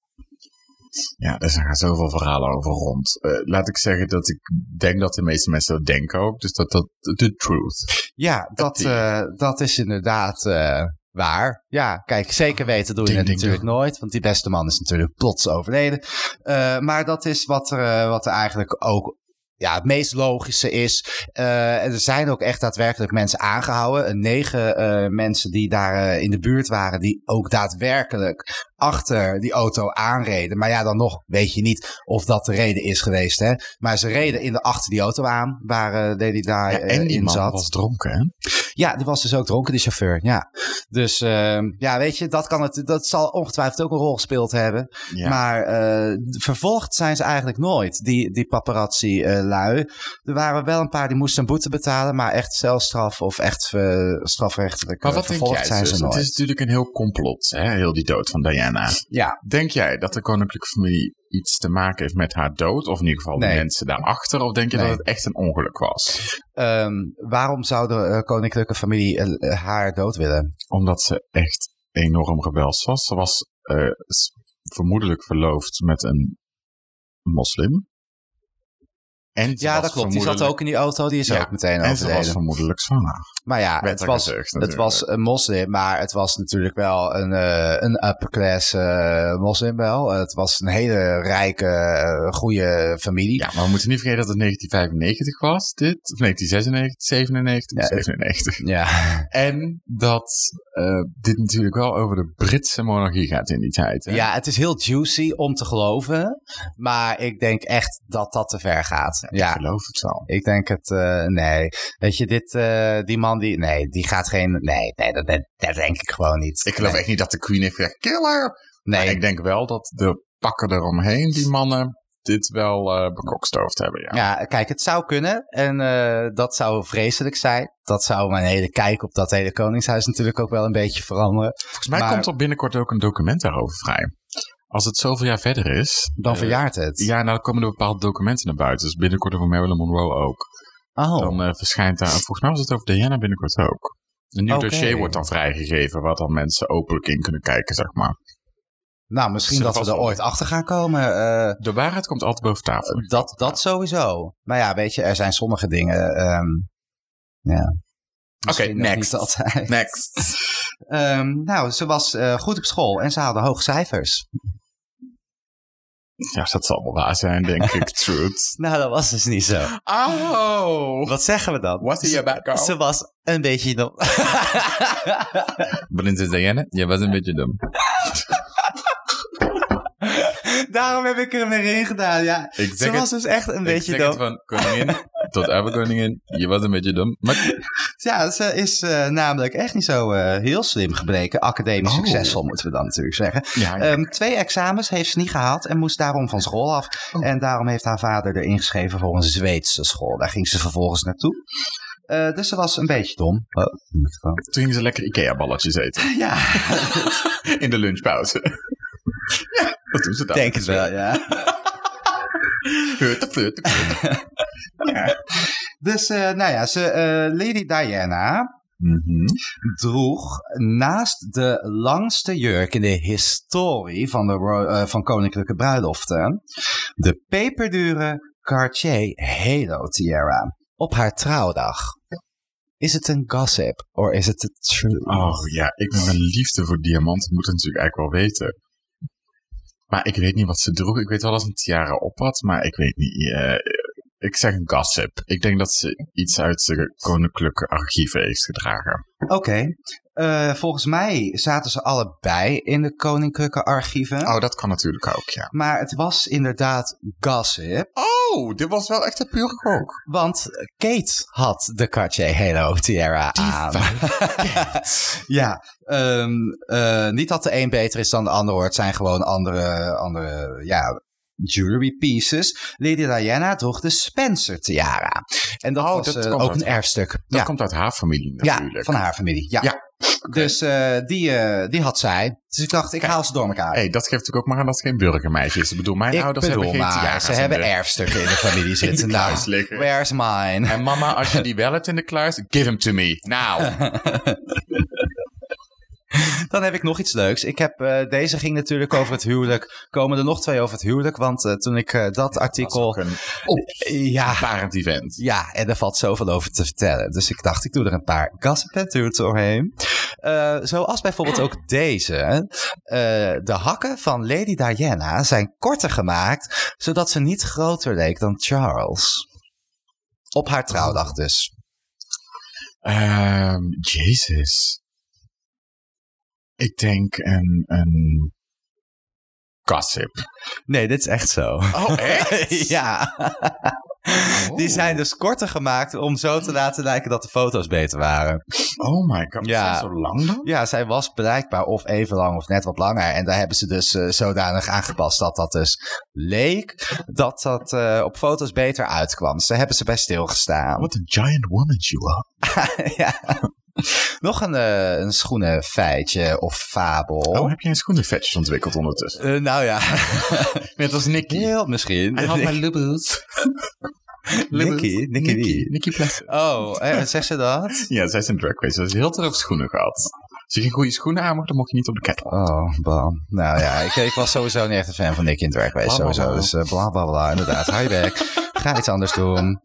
Ja, er gaan zoveel verhalen over rond. Eh, laat ik zeggen dat ik denk dat de meeste mensen dat denken ook. Dus dat dat de truth. Ja, dat, eh, dat is inderdaad eh, waar. Ja, kijk, zeker weten doe je Ding, het ding, natuurlijk nooit. Want die beste man is natuurlijk plots overleden. Maar dat is wat er, wat er eigenlijk ook ja, het meest logische is. En er zijn ook echt daadwerkelijk mensen aangehouden. Eh, Negen mensen die daar in de buurt waren, die ook daadwerkelijk achter die auto aanreden. Maar ja, dan nog weet je niet of dat de reden is geweest. Hè? Maar ze reden in de, achter die auto aan, waar eh Lady Di Ja, eh, en die in man zat. was dronken, hè? Ja, die was dus ook dronken, die chauffeur. Ja. Dus ehm, ja, weet je, dat, kan het, dat zal ongetwijfeld ook een rol gespeeld hebben. Ja. Maar eh, vervolgd zijn ze eigenlijk nooit, die, die paparazzi-lui. er waren wel een paar die moesten een boete betalen, maar echt celstraf of echt strafrechtelijk Maar wat denk vervolgd jij, zijn zus? ze nooit. Het is natuurlijk een heel complot, hè? heel die dood van Diana. Diana. Ja. Denk jij dat de koninklijke familie iets te maken heeft met haar dood? Of in ieder geval Nee. de mensen daarachter? Of denk je Nee. dat het echt een ongeluk was? Ehm, waarom zou de eh, koninklijke familie eh, eh, haar dood willen? Omdat ze echt enorm rebels was. Ze was vermoedelijk verloofd met een moslim. En Ja, dat klopt. Die zat ook in die auto. Die is Ja, ook meteen En ze was overleden. vermoedelijk zwanger. Maar ja, het was, het was een moslim, maar het was natuurlijk wel een, eh, een upper class eh, moslim wel. Het was een hele rijke, eh, goede familie. Ja, maar we moeten niet vergeten dat het 1995 was, dit. Of 1996, 97, Ja, 97. Ja, En dat eh, dit natuurlijk wel over de Britse monarchie gaat in die tijd. Hè? ja, het is heel juicy om te geloven. Maar ik denk echt dat dat te ver gaat. Ik Ja, geloof het wel. ik denk het, eh, nee. Weet je, dit, eh, die man die, nee, die gaat geen, nee, nee dat, dat, dat denk ik gewoon niet. Ik geloof nee. echt niet dat de Queen heeft gezegd, kill her. Nee, Maar ik denk wel dat de pakken eromheen, die mannen, dit wel eh bekokstoofd hebben. Ja. Ja, kijk, het zou kunnen. En eh, dat zou vreselijk zijn. Dat zou mijn hele kijk op dat hele Koningshuis natuurlijk ook wel een beetje veranderen. Volgens mij Maar- komt er binnenkort ook een document daarover vrij. Als het zoveel jaar verder is. Dan eh, verjaart het. Ja, nou dan komen er bepaalde documenten naar buiten. Dus binnenkort over Marilyn Monroe ook. oh, Dan verschijnt daar, volgens mij was het over Diana binnenkort ook. Een nieuw dossier wordt dan vrijgegeven, waar dan mensen openlijk in kunnen kijken, zeg maar. Nou, misschien dat we er ooit achter gaan komen. eh, De waarheid komt altijd boven tafel. dat, dat sowieso. Maar ja, weet je, er zijn sommige dingen. ehm, ja. Nog next. Altijd. Next. Ehm, nou, ze was eh, goed op school en ze haalde hoge cijfers. Ja, dat zal wel waar zijn, denk ik. Truth. Nou, dat was dus niet zo. Oh! Wat zeggen we dan? Was hij back Ze was een beetje dom. Prinses Diana, je was een beetje dom. Daarom heb ik er weer in gedaan, ja. Ik Ze was het, dus echt een beetje dom. van koningin tot oude koningin. Je was een beetje dom. Maar Ja, ze is eh, namelijk echt niet zo eh, heel slim gebleken. Academisch Oh. succesvol, moeten we dan natuurlijk zeggen. ja, ja. Ehm, twee examens heeft ze niet gehaald en moest daarom van school af. Oh. En daarom heeft haar vader er ingeschreven voor een Zweedse school. Daar ging ze vervolgens naartoe. Eh, dus ze was een beetje dom. Oh, toen ging ze lekker Ikea-balletjes eten. ja, In de lunchpauze. ja, dat doen ze dan. denk het wel, ja. Flirt, flirt, flirt. Dus, eh, nou ja, ze, eh, Lady Diana Mhm. droeg naast de langste jurk in de historie van, de, eh, van koninklijke bruiloften de peperdure Cartier Halo Tiara op haar trouwdag. Is het een gossip or is het truth? Oh ja, ik met mijn liefde voor diamanten moet het natuurlijk eigenlijk wel weten. Maar ik weet niet wat ze droeg. Ik weet wel dat ze een tiara op had, maar ik weet niet. eh, ik zeg een gossip. Ik denk dat ze iets uit de koninklijke archieven heeft gedragen. Oké, eh, volgens mij zaten ze allebei in de koninklijke archieven. Oh, dat kan natuurlijk ook, ja. Maar het was inderdaad gossip. Oh, dit was wel echt een pure gok. Want Kate had de Cartier Halo Tiara aan. ja, ehm, eh, niet dat de een beter is dan de ander hoor. Het zijn gewoon andere, andere ja, jewelry pieces. Lady Diana droeg de Spencer Tiara. En dat Oh, was dat eh, ook een erfstuk. Dat ja. komt uit haar familie ja, natuurlijk. van haar familie. Ja. Ja. Dus eh, die, eh, die had zij. Dus ik dacht, ik haal ze door elkaar. hey, dat geeft natuurlijk ook maar aan dat het geen burgermeisje is. Ik bedoel, mijn ik ouders bedoel hebben geen maar, ze hebben erfstukken in de familie zitten. de nou, liggen. where's mine? En mama, als je die wel hebt in de kluis, give hem to me. Nou. Dan heb ik nog iets leuks. Ik heb, eh, deze ging natuurlijk over het huwelijk. Komen er nog twee over het huwelijk? Want eh, toen ik eh, dat artikel... een ja, opvarend event. ja, en er valt zoveel over te vertellen. Dus ik dacht, ik doe er een paar gossip doorheen. Zoals bijvoorbeeld ook deze. De hakken van Lady Diana zijn korter gemaakt... zodat ze niet groter leek dan Charles. Op haar trouwdag dus. Ehm, Jezus. Ik denk een, een gossip. Nee, dit is echt zo. Oh, echt? ja. Die zijn dus korter gemaakt om zo te laten lijken dat de foto's beter waren. Oh my god. Ja. Ja. Zo lang dan? Ja, zij was bereikbaar of even lang of net wat langer. En daar hebben ze dus eh, zodanig aangepast dat dat dus leek dat dat eh, op foto's beter uitkwam. Dus daar hebben ze bij stilgestaan. What a giant woman you are. ja. Nog een, uh, een schoenenfeitje of fabel. Oh, heb je een schoenenfetish ontwikkeld ondertussen? Uh, nou ja. Net als Nicky. Heel misschien. Hij had mijn lubbels. Nicky? Nicky wie? Nicky Plessen. Oh, eh, zegt ze dat? ja, zij is een drag race. Ze heeft heel terug schoenen gehad. Als je geen goede schoenen aan mocht, dan mocht je niet op de catwalk. Oh, bam. Nou ja, ik, ik, was sowieso niet echt een fan van Nicky in Drag Race. Sowieso. Dus uh, bla bla bla, inderdaad. Hou je bek. Ga iets anders doen.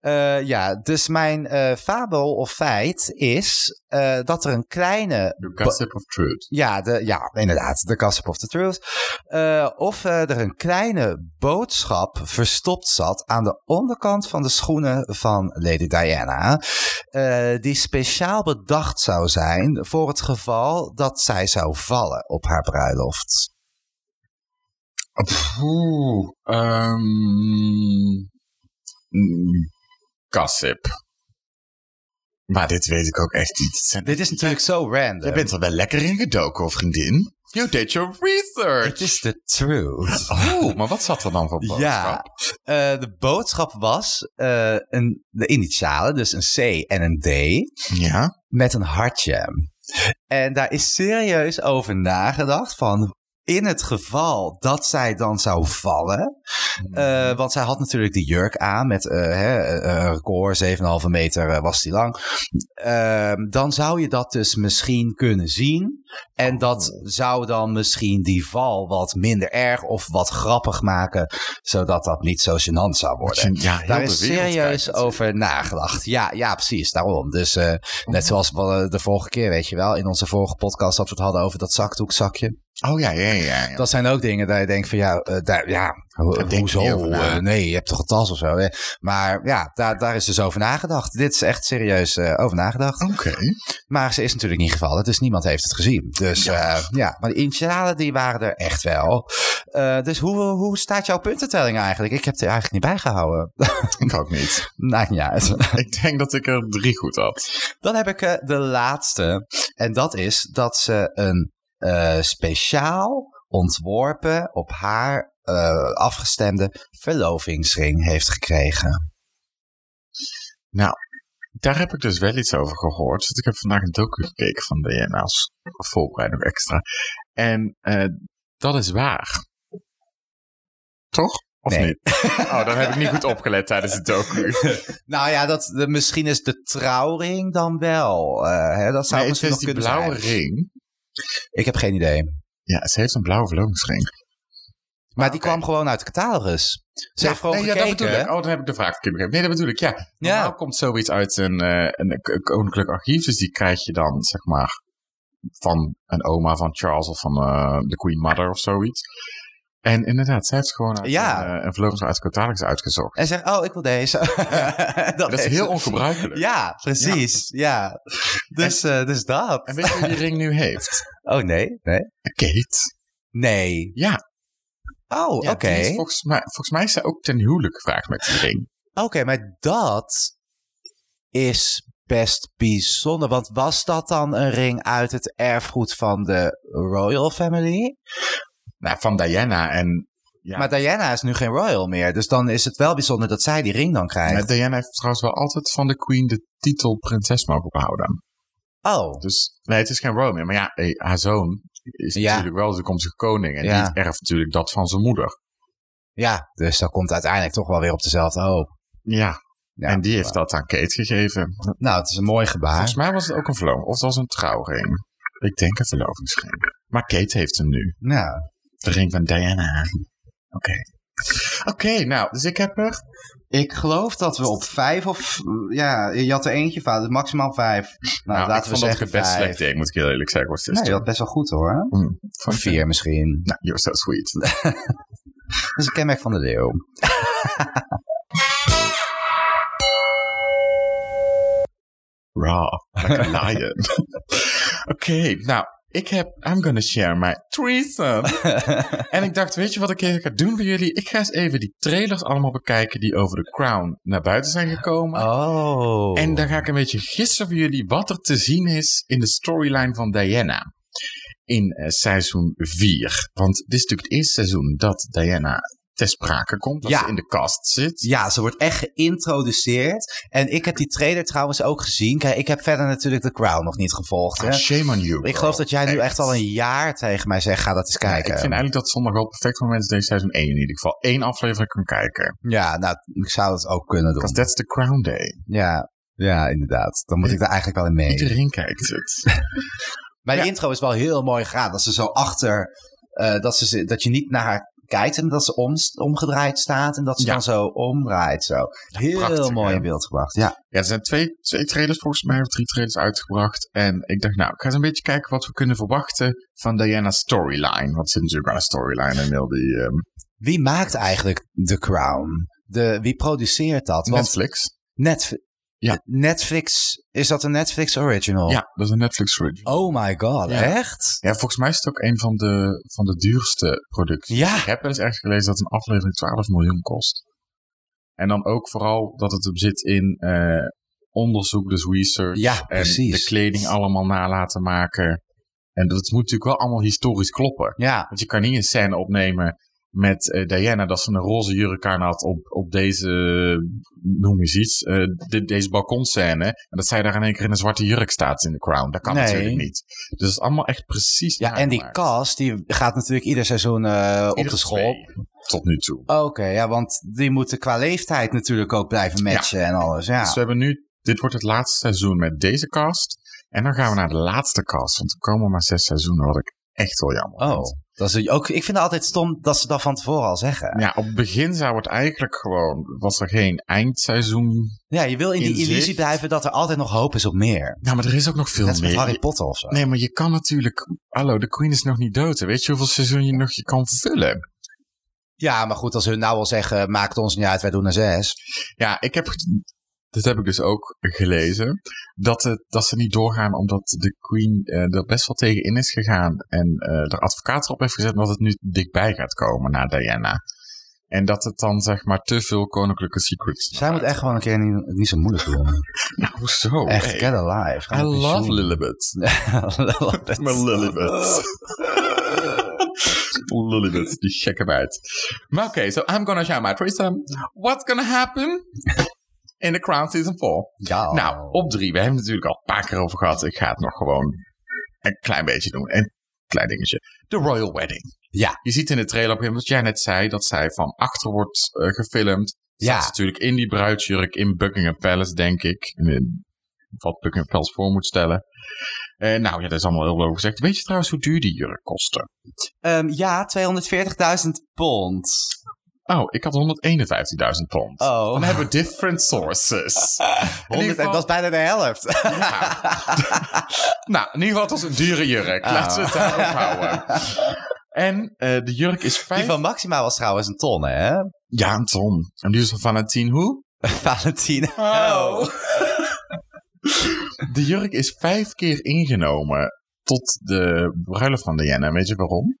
Uh, ja, dus mijn uh, fabel of feit is uh, dat er een kleine... The gossip of truth. Ja, de, ja inderdaad. De gossip of the truth. of er een kleine boodschap verstopt zat aan de onderkant van de schoenen van Lady Diana. die speciaal bedacht zou zijn voor het geval dat zij zou vallen op haar bruiloft. Oeh, um, gossip. Maar dit weet ik ook echt niet. Dit is natuurlijk zo random. Je bent er wel lekker in gedoken, vriendin. You did your research. Het is the truth. Oh, maar wat zat er dan voor boodschap? Ja, uh, de boodschap was uh, een, de initialen, dus een C en een D. Ja. Met een hartje. En daar is serieus over nagedacht van in het geval dat zij dan zou vallen. Uh, want zij had natuurlijk die jurk aan met uh, hè, een record, 7,5 meter was die lang. Uh, dan zou je dat dus misschien kunnen zien. En dat zou dan misschien die val wat minder erg of wat grappig maken, zodat dat niet zo gênant zou worden. Ja, Daar is serieus over nagedacht. Ja, ja, precies, daarom. Dus uh, net zoals de vorige keer, weet je wel, in onze vorige podcast dat we het hadden over dat zakdoekzakje. Oh ja, ja, ja, ja. Dat zijn ook dingen dat je denkt van ja, uh, daar, ja ho hoezo? Uh, nee, je hebt toch een tas of zo. Hè? Maar ja, daar, daar is dus over nagedacht. Dit is echt serieus uh, over nagedacht. Oké. Okay. Maar ze is natuurlijk niet gevallen, dus niemand heeft het gezien. Dus ja, ja. maar de initialen die waren er echt wel. dus hoe, hoe staat jouw puntentelling eigenlijk? Ik heb er eigenlijk niet bijgehouden. ik ook niet. Nou ja. ik denk dat ik er drie goed had. Dan heb ik de laatste. En dat is dat ze een uh, speciaal ontworpen op haar uh, afgestemde verlovingsring heeft gekregen. Nou, daar heb ik dus wel iets over gehoord. Want ik heb vandaag een docu gekeken van DNA's voorbereiding extra. En uh, dat is waar. Toch? Of nee. niet? Oh, dan heb ik niet goed opgelet tijdens het docu. nou ja, dat, de, misschien is de trouwring dan wel. Uh, hè, dat zou nee, misschien nog die kunnen blauwe zijn. ring. Ik heb geen idee. Ja, ze heeft een blauwe verlovingsring. Maar ah, die okay. kwam gewoon uit de catalogus. Ze ja, heeft gewoon nee, gekeken. Ja, dat bedoel ik. Oh, dan heb ik de vraag verkeerd. Nee, dat bedoel ik, ja. Normaal ja. komt zoiets uit een, uh, een koninklijk archief. Dus die krijg je dan, zeg maar, van een oma van Charles of van uh, de Queen Mother of zoiets. En inderdaad, zij heeft gewoon uit ja. een, een uit uitgezocht. En zegt, oh, ik wil deze. dat, dat is heel ongebruikelijk. Ja, precies. Ja. ja. Dus, en, dus dat. En weet je wie die ring nu heeft? Oh, nee? Nee? Kate. Nee. Ja. Oh, ja, oké. Okay. Volgens mij, volgens mij is zij ook ten huwelijk gevraagd met die ring. Oké, okay, maar dat is best bijzonder. Want was dat dan een ring uit het erfgoed van de Royal Family? Nou, van Diana en... Ja. Maar Diana is nu geen royal meer. Dus dan is het wel bijzonder dat zij die ring dan krijgt. Maar Diana heeft trouwens wel altijd van de queen de titel prinses mogen behouden. Oh. Dus nee, het is geen royal meer. Maar ja, haar zoon is ja. natuurlijk wel de toekomstige koning. En ja. die erft natuurlijk dat van zijn moeder. Ja, dus dat komt uiteindelijk toch wel weer op dezelfde hoop. Ja, ja en die heeft dat aan Kate gegeven. Nou, het is een mooi gebaar. Volgens mij was het ook een verloving. Of het was een trouwring. Ik denk een verlovingsring. Maar Kate heeft hem nu. Nou. De ring van Diana. Oké. Okay. Oké, okay, nou, dus ik heb er... Ik geloof dat we op vijf of... Ja, je had er eentje fout, dus maximaal vijf. Nou, nou laten ik we vond zeggen dat het best slecht deed, moet ik heel eerlijk zeggen. Was nee, je had best wel goed hoor. Mm, van vier misschien. Nou, you're so sweet. dat is een kenmerk van de leeuw. Raw, like a lion. Oké, okay, nou, ik heb, I'm gonna share my threesome. en ik dacht, weet je wat ik even ga doen voor jullie? Ik ga eens even die trailers allemaal bekijken die over The Crown naar buiten zijn gekomen. Oh. En dan ga ik een beetje gissen voor jullie wat er te zien is in de storyline van Diana. In uh, seizoen 4. Want dit is natuurlijk het eerste seizoen dat Diana ter sprake komt. Dat Ja. ze in de cast zit. Ja, ze wordt echt geïntroduceerd. En ik heb die trailer trouwens ook gezien. Kijk, ik heb verder natuurlijk The Crown nog niet gevolgd. Ah, shame on you. ik geloof dat jij nu echt al een jaar tegen mij zegt, ga dat eens Ja, kijken. ik vind eigenlijk dat zondag wel het perfecte moment is deze seizoen 1 in ieder geval. Eén aflevering kan kijken. Ja, nou, ik zou het ook kunnen doen. Because that's the crown day. Ja, ja, inderdaad. Dan moet ik daar eigenlijk wel in mee. Iedereen kijkt het. Maar de Ja. intro is wel heel mooi gedaan. Dat ze zo achter, eh, dat, ze, dat je niet naar haar kijkt en dat ze om, omgedraaid staat en dat ze Ja. dan zo omdraait. Zo. Heel prachtig, mooi in beeld gebracht. Ja. Ja, er zijn twee, twee trailers volgens mij, of drie trailers uitgebracht. En ik dacht, nou, ik ga eens een beetje kijken wat we kunnen verwachten van Diana's storyline. Want er zit natuurlijk wel een storyline in heel die ehm, Wie maakt eigenlijk The Crown? De, wie produceert dat? Want Netflix. Netf- Ja. Netflix, is dat een Netflix original? Ja, dat is een Netflix original. Oh my god, Ja. echt? Ja, volgens mij is het ook een van de, van de duurste producties. Ja. Ik heb wel eens ergens gelezen dat een aflevering 12 miljoen kost. En dan ook vooral dat het zit in eh, onderzoek, dus research. Ja, en precies. de kleding allemaal na laten maken. En dat moet natuurlijk wel allemaal historisch kloppen. Ja, Want je kan niet een scène opnemen met eh, Diana dat ze een roze jurk aan had op, op deze, noem eens iets, eh, de- deze balkonscène. En dat zij daar in één keer in een zwarte jurk staat in The Crown. Dat kan Nee. natuurlijk niet. Dus dat is allemaal echt precies ja en die cast die gaat natuurlijk ieder seizoen eh, op de school. twee, Tot nu toe. Oké, ja, want die moeten qua leeftijd natuurlijk ook blijven matchen en alles. Ja. Dus we hebben nu, dit wordt het laatste seizoen met deze cast. En dan gaan we naar de laatste cast. Want er komen maar zes seizoenen, wat ik echt wel jammer Oh, vind. Dat is ook, ik vind het altijd stom dat ze dat van tevoren al zeggen. Ja, op het begin zou het eigenlijk gewoon, was er geen eindseizoen. Ja, je wil in die illusie blijven dat er altijd nog hoop is op meer. Nou, maar er is ook nog veel Net als met meer. Harry Potter of zo. Nee, maar je kan natuurlijk... Hallo, de Queen is nog niet dood. hè. Weet je hoeveel seizoen je nog je kan vullen? Ja, maar goed, als hun nou al zeggen, maakt ons niet uit, wij doen er zes. Ja, ik heb... Dit heb ik dus ook gelezen. Dat, het, dat ze niet doorgaan omdat de Queen eh, er best wel tegen in is gegaan. En eh er advocaat erop heeft gezet dat het nu dichtbij gaat komen na Diana. En dat het dan zeg maar te veel koninklijke secrets... Zij moet echt gewoon een keer niet, niet zo moeilijk doen. Nou, hoezo? Echt, Hey, get alive. I love. Lilibet. Lilibet. Maar Lilibet. Lilibet, die gekke meid. Maar oké, so I'm gonna show my threesome. What's gonna happen in the Crown Season 4? Ja. Nou, op drie. We hebben het natuurlijk al een paar keer over gehad. Ik ga het nog gewoon een klein beetje doen. Een klein dingetje. De Royal Wedding. Ja. Je ziet in de trailer op een wat jij net zei, dat zij van achter wordt eh, gefilmd. Ja. Zat ze natuurlijk in die bruidsjurk in Buckingham Palace, denk ik. In- Wat Buckingham Palace voor moet stellen. Eh, nou ja, dat is allemaal heel over gezegd. Weet je trouwens hoe duur die jurk kostte? Ehm, ja, 240.000 pond. Oh, ik had 151.000 pond. Oh. Dan hebben we different sources. In ieder 100, geval- dat is bijna de helft. nou, in ieder geval, het was een dure jurk. Laten we het daarop houden. En eh, de jurk is vijf... Die van Maxima was trouwens een ton, hè? Ja, een ton. En die is van Valentine hoe? Valentine. Oh. De jurk is vijf keer ingenomen tot de bruiloft van Diana. Weet je waarom?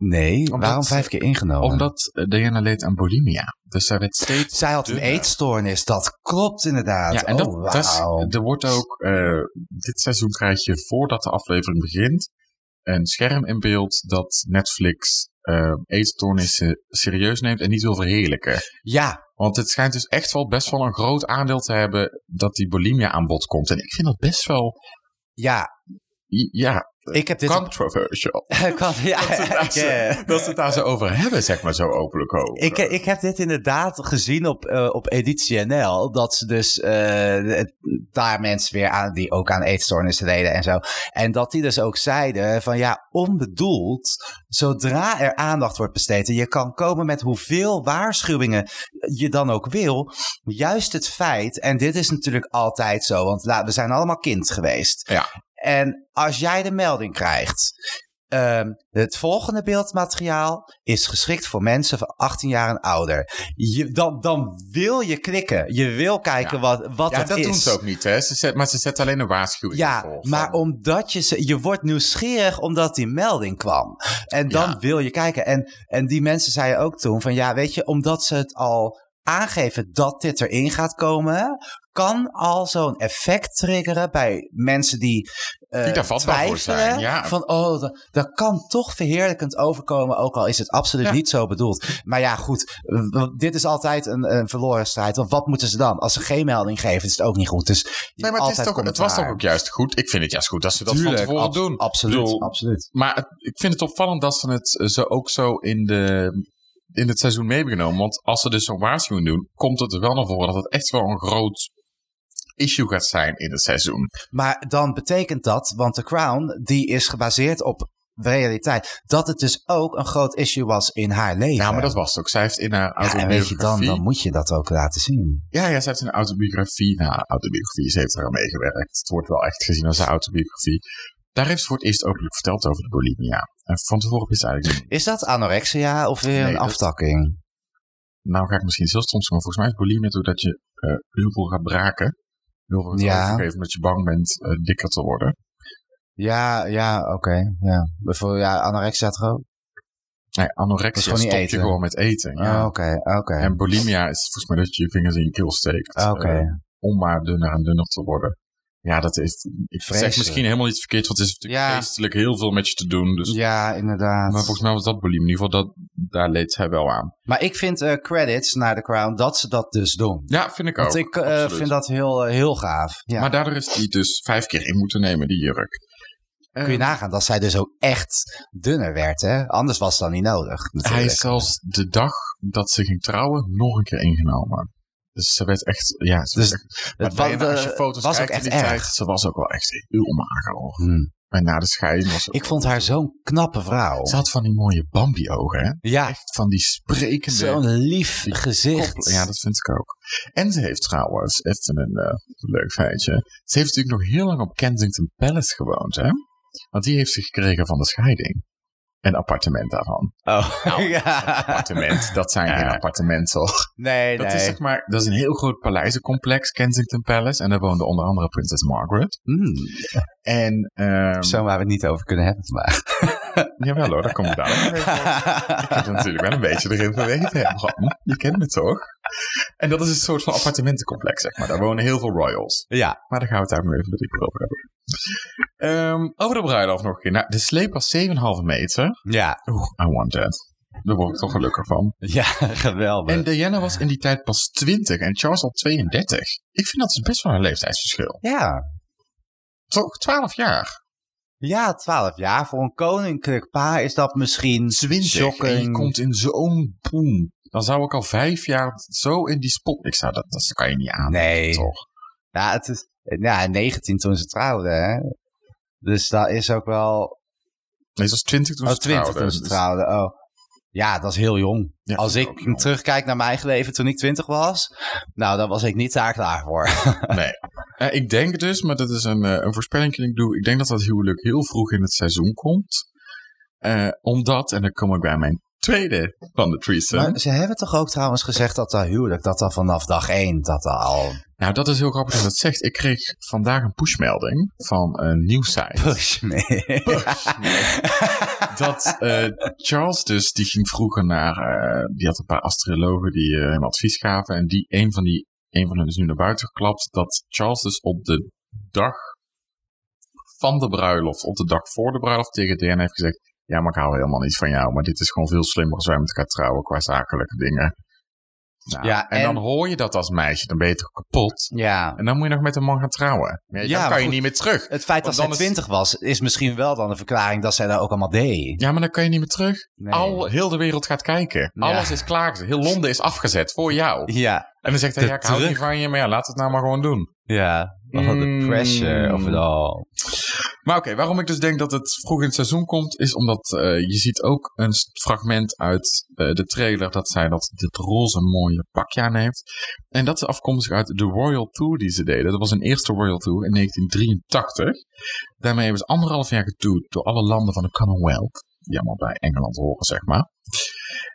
Nee, Omdat- waarom vijf keer ingenomen? Omdat eh, Diana leed aan bulimia. Dus zij werd steeds... Zij had een eetstoornis, dat klopt inderdaad. Ja, en oh, dat, dat is- wauw. er wordt ook... eh, dit seizoen krijg je voordat de aflevering begint... een scherm in beeld dat Netflix eh eetstoornissen serieus neemt en niet wil verheerlijken. Ja, Want het schijnt dus echt wel best wel een groot aandeel te hebben dat die bulimia aan bod komt. En ik vind dat best wel, ja, ja, ik heb dit... controversial. kan, ja, Dat ze, het daar ik, zo, dat ze het daar zo over hebben, zeg maar, zo openlijk over. Ik, ik heb dit inderdaad gezien op, eh, op Editie NL. Dat ze dus eh, daar mensen weer aan die ook aan eetstoornissen leden en zo. En dat die dus ook zeiden van ja, onbedoeld, zodra er aandacht wordt besteed en je kan komen met hoeveel waarschuwingen je dan ook wil. Juist het feit, en dit is natuurlijk altijd zo, want we zijn allemaal kind geweest. Ja. En als jij de melding krijgt, Ehm, het volgende beeldmateriaal is geschikt voor mensen van 18 jaar en ouder. Je, dan, dan wil je klikken. Je wil kijken Ja. wat, wat ja, het dat is. doen ze ook niet, hè? Ze zet, maar ze zetten alleen een waarschuwing Ja, maar omdat je ze, je wordt nieuwsgierig omdat die melding kwam. En dan Ja. wil je kijken. En, en die mensen zeiden ook toen van ja, weet je, omdat ze het al aangeven dat dit erin gaat komen, kan al zo'n effect triggeren bij mensen die eh, Die daar vatbaar voor zijn, twijfelen. ja. Van, oh, dat, dat kan toch verheerlijkend overkomen, ook al is het absoluut Ja. niet zo bedoeld. Maar ja, goed, want dit is altijd een, een verloren strijd. Want wat moeten ze dan? Als ze geen melding geven, is het ook niet goed. Dus Nee, maar het, is toch, het was toch ook juist goed. Ik vind het juist goed dat ze dat Tuurlijk, van tevoren doen. Absoluut, bedoel, absoluut. Maar het- ik vind het opvallend dat ze het eh, zo ook zo in, de, in het seizoen mee hebben genomen. Want als ze dus zo'n waarschuwing doen, komt het er wel naar voren dat het echt wel een groot issue gaat zijn in het seizoen. Maar dan betekent dat, want The Crown, die is gebaseerd op realiteit, dat het dus ook een groot issue was in haar leven. Ja, maar dat was het ook. Zij heeft in haar Ja, en autobiografie... weet je dan, dan moet je dat ook laten zien. Ja, ja, zij heeft in haar autobiografie... Nou, autobiografie, ze heeft er aan meegewerkt. Het wordt wel echt gezien als haar autobiografie. Daar heeft ze voor het eerst openlijk verteld over de bulimia. En van tevoren ze eigenlijk. Is dat anorexia of weer Nee, een dat- aftakking? Nou ga ik misschien stoms doen, maar volgens mij is bulimia doordat je eh, heel veel gaat braken. Heel veel Ja. overgeven omdat je bang bent eh, dikker te worden. Ja, ja, oké. ja. Bijvoorbeeld, ja, anorexia toch ook? Nee, anorexia stop je gewoon met eten. Ja. Oh, Oké, oké. En bulimia is volgens mij dat je je vingers in je keel steekt. Oké. eh, om maar dunner en dunner te worden. Ja, dat is. Ik zeg misschien helemaal iets verkeerd, want het is natuurlijk Ja. geestelijk heel veel met je te doen. Dus, Ja, inderdaad. Maar volgens mij was dat bulimia. In ieder geval, dat, daar leed zij wel aan. Maar ik vind eh, credits naar The Crown dat ze dat dus doen. Ja, vind ik ook. Want ik eh, vind dat heel, eh, heel gaaf. Ja. Maar daardoor is die dus vijf keer in moeten nemen, die jurk. Kun je nagaan dat zij dus ook echt dunner werd, hè? Anders was dan niet nodig. Hij natuurlijk. is zelfs de dag dat ze ging trouwen nog een keer ingenomen. Dus ze werd echt, ja, ze Dus werd echt, maar het wa- Diana, als je de- foto's was kijkt ook in echt die erg. tijd, ze was ook wel echt heel mager. hoor. Hmm. En na de scheiding was Ik vond haar zo'n knappe vrouw. Ze had van die mooie Bambi-ogen, hè? Ja, Echt van die sprekende... zo'n lief gezicht. koppel- Ja, dat vind ik ook. En ze heeft trouwens, even een eh, leuk feitje. Ze heeft natuurlijk nog heel lang op Kensington Palace gewoond, hè? Want die heeft ze gekregen van de scheiding. Een appartement daarvan. Oh, ja. Appartement, dat zijn geen Ja. appartementen. Nee, Dat nee. is zeg maar, dat is een heel groot paleizencomplex, Kensington Palace. En daar woonde onder andere prinses Margaret. Hmm, En, ehm Zo waar we het niet over kunnen hebben vandaag. Jawel hoor, daar kom ik daar nog even op. Ik heb er natuurlijk wel een beetje erin verweten, hè, Bram. Je kent me toch? En dat is een soort van appartementencomplex, zeg maar. Daar wonen heel veel royals. ja. Maar daar gaan we het daar nog even dieper over hebben. Ehm, over de bruiloft nog een keer. Nou, de sleep was 7,5 meter. Ja. Oeh, I want that. Daar word ik toch gelukkig van. Ja, geweldig. En Diana was in die tijd pas 20 en Charles al 32. Ik vind dat is best wel een leeftijdsverschil. ja. Toch 12 jaar. Ja, twaalf jaar. Voor een koninklijk paar is dat misschien 20. En je komt in zo'n boom. Dan zou ik al vijf jaar zo in die spot. Ik zou dat, dat kan je niet aan. Nee. Toch? Ja, het is ja, 19 toen ze trouwden, hè. Dus dat is ook wel... Nee, het was 20 toen Oh, ze 20 trouwden. toen ze Dus- trouwden. Oh. Ja, dat is heel jong. Ja, Als ik jong. terugkijk naar mijn eigen leven toen ik 20 was, nou, dan was ik niet daar klaar voor. Nee. Eh, ik denk dus, maar dat is een, eh, een voorspelling die ik doe. Ik denk dat dat huwelijk heel vroeg in het seizoen komt. Eh, omdat, en dan kom ik bij mijn tweede van de threesome. Maar ze hebben toch ook trouwens gezegd dat dat huwelijk, dat dat vanaf dag 1, dat dat al Nou, dat is heel grappig dat je dat zegt. Ik kreeg vandaag een pushmelding van een nieuwsite. push mee. dat Charles dus, die ging vroeger naar, die had een paar astrologen die hem advies gaven. En die, een van die, een van hen is nu naar buiten geklapt. Dat Charles dus op de dag van de bruiloft, op de dag voor de bruiloft tegen Diana heeft gezegd. Ja, maar ik hou helemaal niet van jou. Maar dit is gewoon veel slimmer als wij met elkaar trouwen qua zakelijke dingen. Nou, Ja, en, en- dan hoor je dat als meisje, dan ben je toch kapot. ja. En dan moet je nog met een man gaan trouwen. Ja, dan kan je goed. niet meer terug. Het feit dat zij is- 20 was, is misschien wel dan een verklaring dat zij dat ook allemaal deed. Ja, maar dan kan je niet meer terug. Nee. Al heel de wereld gaat kijken. Ja. Alles is klaar. Heel Londen is afgezet voor jou. Ja, En dan zegt hij, De ja, ik hou terug- niet van je, maar ja, laat het nou maar gewoon doen. ja. De Mm. pressure of it all. Maar oké, waarom ik dus denk dat het vroeg in het seizoen komt, is omdat eh, je ziet ook een fragment uit eh, de trailer dat zij dat dit roze mooie pakje aan heeft. En dat is afkomstig uit de Royal Tour die ze deden. Dat was een eerste Royal Tour in 1983. Daarmee hebben ze anderhalf jaar getoerd door alle landen van de Commonwealth. Die allemaal bij Engeland horen, zeg maar.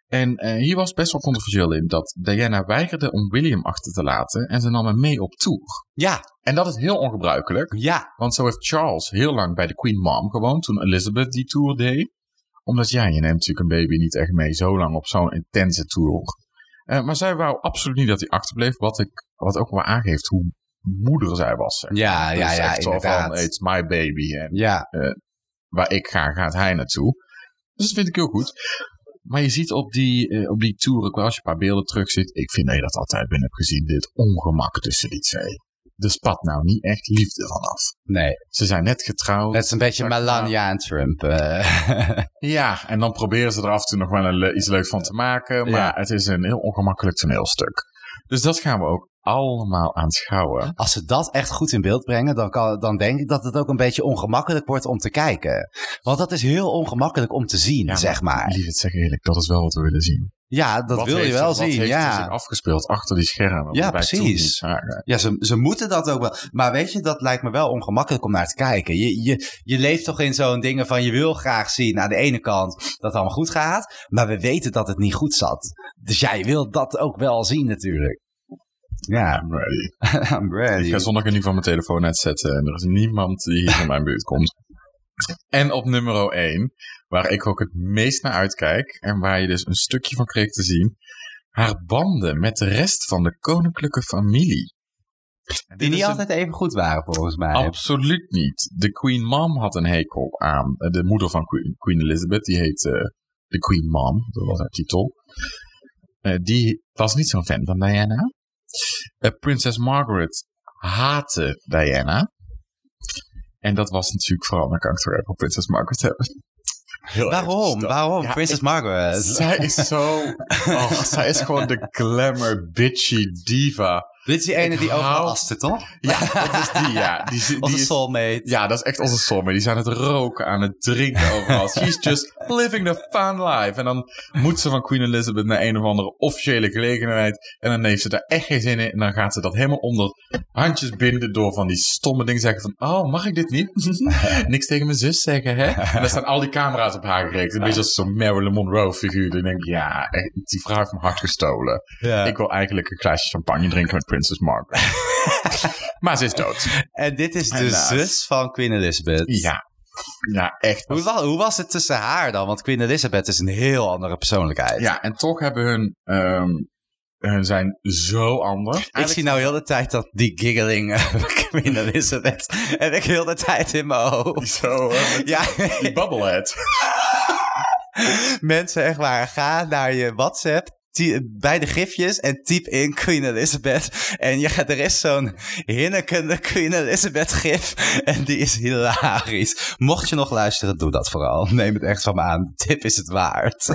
En eh, hier was best wel controversieel in dat Diana weigerde om William achter te laten en ze nam hem mee op tour. Ja, En dat is heel ongebruikelijk. ja. Want zo heeft Charles heel lang bij de Queen Mom gewoond toen Elizabeth die tour deed. Omdat ja, je neemt natuurlijk een baby niet echt mee zo lang op zo'n intense tour. Eh, maar zij wou absoluut niet dat hij achterbleef. Wat, ik, wat ook wel aangeeft hoe moeder zij was. zeg. Ja, ja, Dus ja, inderdaad. van, it's my baby. En Ja, waar ik ga, gaat hij naartoe. Dus dat vind ik heel goed. Maar je ziet op die, eh, op die ook wel, als je een paar beelden terug ziet. Ik vind dat je dat altijd binnen hebt gezien. Dit ongemak tussen die twee. Er spat nou niet echt liefde vanaf. nee. Ze zijn net getrouwd. Het is een beetje. Melania en Trump. eh. Ja, en dan proberen ze er af en toe nog wel een iets leuks van te maken. Maar Ja. het is een heel ongemakkelijk toneelstuk. Dus dat gaan we ook allemaal aanschouwen. Als ze dat echt goed in beeld brengen, dan, kan, dan denk ik dat het ook een beetje ongemakkelijk wordt om te kijken. Want dat is heel ongemakkelijk om te zien, Ja, zeg maar. Lief het zeg eerlijk, dat is wel wat we willen zien. Ja, dat Wat wil je wel er- wat zien, heeft er ja. zich afgespeeld achter die schermen? Ja, wat precies. Ja, ze, ze moeten dat ook wel. Maar weet je, dat lijkt me wel ongemakkelijk om naar te kijken. Je, je, je leeft toch in zo'n dingen van je wil graag zien aan de ene kant dat het allemaal goed gaat. Maar we weten dat het niet goed zat. Dus jij wil dat ook wel zien natuurlijk. Ja, I'm ready. I'm ready. Ik ga zondag in ieder geval mijn telefoon uitzetten en er is niemand die hier in mijn buurt komt. En op nummer 1, waar ik ook het meest naar uitkijk en waar je dus een stukje van kreeg te zien, haar banden met de rest van de koninklijke familie. Die niet een- altijd even goed waren volgens mij. Absoluut niet. De Queen Mom had een hekel aan. eh, De moeder van Queen, Queen Elizabeth, die heet eh, de Queen Mom, dat was haar titel. Eh, die was niet zo'n fan van Diana. Eh, Prinses Margaret haatte Diana. En dat was natuurlijk vooral, dan kan ik het weer even op Prinses Margaret hebben. Heel Waarom? Waarom? Ja, Princess Margaret. Zij is zo... Oh, zij is gewoon de glamour, bitchy diva. Dit is die ene Ik die overal hou- aste, toch? Ja, dat is die, ja. Die, die Onze is- soulmate. Ja, dat is echt onze sommige. Die zijn aan het roken, aan het drinken overal. She's just living the fun life. En dan moet ze van Queen Elizabeth naar een of andere officiële gelegenheid. En dan heeft ze daar echt geen zin in. En dan gaat ze dat helemaal onder handjes binden door van die stomme dingen zeggen van... Oh, mag ik dit niet? Niks tegen mijn zus zeggen, hè? En dan staan al die camera's op haar gericht. Een beetje als zo'n Marilyn Monroe figuur. Dan denk ik, ja, die vrouw heeft mijn hart gestolen. Ja. Ik wil eigenlijk een glaasje champagne drinken met Princess Margaret. maar ze is dood. En dit is de Helaas. zus van Queen Elizabeth. Ja. Ja, echt. Hoe, wa- hoe was het tussen haar dan? Want Queen Elizabeth is een heel andere persoonlijkheid. Ja, en toch hebben hun, ehm, hun zijn zo anders. Ik zie nou heel de tijd dat die giggling eh, Queen Elizabeth heb ik heel de tijd in mijn hoofd. Zo, hè, met Ja, die bubblehead. mensen echt waar, ga naar je WhatsApp bij de gifjes en typ in Queen Elizabeth. En je gaat, er is zo'n hinnekende Queen Elizabeth gif en die is hilarisch. Mocht je nog luisteren, doe dat vooral. Neem het echt van me aan. Tip is het waard.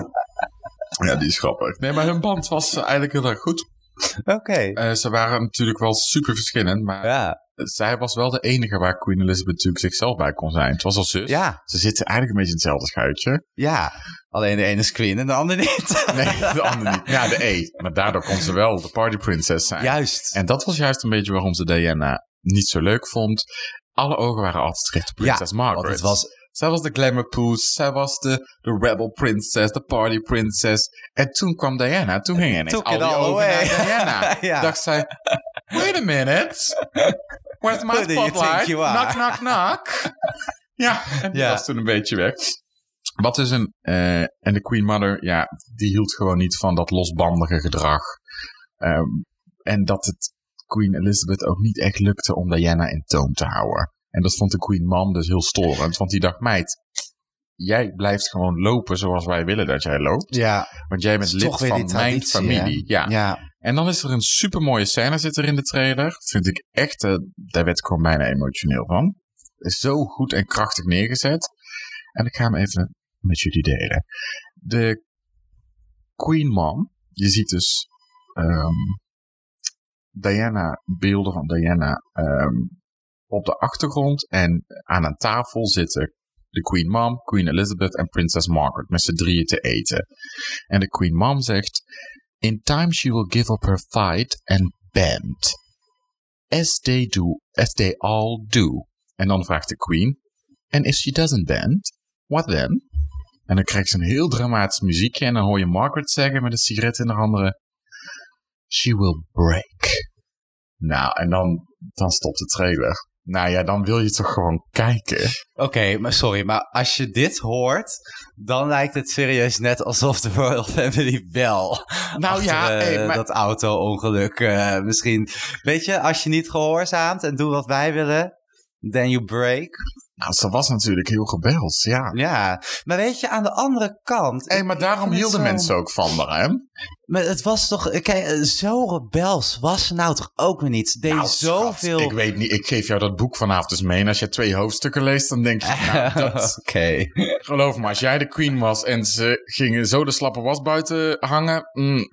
Ja, die is grappig. Nee, maar hun band was eigenlijk heel erg goed. Oké. Eh, ze waren natuurlijk wel super verschillend, maar Ja. zij was wel de enige waar Queen Elizabeth natuurlijk zichzelf bij kon zijn. Het was als zus. Ja. Ze zitten eigenlijk een beetje in hetzelfde schuitje. Ja. Alleen de ene is Queen en de andere niet. Nee, de andere niet. Ja, de E. Maar daardoor kon ze wel de party princess zijn. Juist. En dat was juist een beetje waarom ze Diana niet zo leuk vond. Alle ogen waren altijd gericht op Prinses Margaret. Want het was Zij was de glamour poes, zij was de, de rebel princess, de party princess. En toen kwam Diana, toen gingen ineens Took al die ogen naar Diana. Ja. Dacht zij, wait a minute, where's my you spotlight? you? Knock, knock, knock. ja, en die Ja. was toen een beetje weg. Wat is een, eh, en de Queen Mother, ja, die hield gewoon niet van dat losbandige gedrag. Ehm, en dat het Queen Elizabeth ook niet echt lukte om Diana in toom te houden. En dat vond de Queen Mom dus heel storend. Want die dacht, meid, jij blijft gewoon lopen zoals wij willen dat jij loopt. Ja. Want jij bent lid van mijn familie. Ja. Ja. En dan is er een supermooie scène zit er in de trailer. Vind ik echt, eh, daar werd ik gewoon bijna emotioneel van. Is zo goed en krachtig neergezet. En ik ga hem even met jullie delen. De Queen Mom, je ziet dus ehm, Diana, beelden van Diana ehm, op de achtergrond. En aan een tafel zitten de Queen Mom, Queen Elizabeth en Princess Margaret met z'n drieën te eten. En de Queen Mom zegt: In time she will give up her fight and bend. As they do, as they all do. En dan vraagt de Queen: And if she doesn't bend, what then? En dan krijgt ze een heel dramatisch muziekje en dan hoor je Margaret zeggen met een sigaret in haar handen: She will break. Nou, en dan, dan stopt de trailer. Nou ja, dan wil je toch gewoon kijken. Oké, maar sorry, maar als je dit hoort, dan lijkt het serieus net alsof de Royal Family wel Nou ja, achter, eh, hey, maar- dat auto-ongeluk eh, misschien. Weet je, als je niet gehoorzaamt en doet wat wij willen, then you break. Nou, ze was natuurlijk heel gebeld, ja. Ja, maar weet je, aan de andere kant... Hé, maar daarom hielden mensen ook van haar, hè? Maar het was toch... Kijk, eh, zo rebels was ze nou toch ook weer niet. Ze deed Nou, schat, zoveel... Ik weet niet, ik geef jou dat boek vanavond eens mee. En als je twee hoofdstukken leest, dan denk je, nou, dat, Oké. geloof me, als jij de queen was en ze gingen zo de slappe was buiten hangen... mm,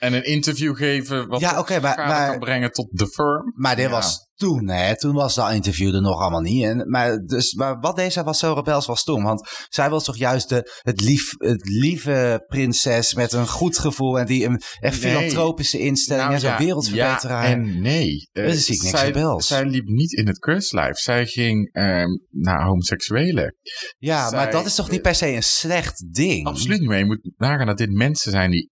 en een interview geven wat Ja, maar- maar- kan brengen tot de firm. Maar dit Ja. was toen, hè? Toen was dat interview er nog allemaal niet. En, maar, dus, maar wat deze was zo rebels was toen. Want zij was toch juist de, het, lief, het lieve prinses met een goed gevoel. En die een echt Nee. filantropische instelling Nou en zo'n ja, wereldverbeteraar. Ja en nee. Eh, Dus zie ik niks zij, rebels. zij liep niet in het keurslijf. Zij ging ehm, naar homoseksuelen. ja, zij- maar dat is toch niet per se een slecht ding? Absoluut niet. Je moet nagaan dat dit mensen zijn die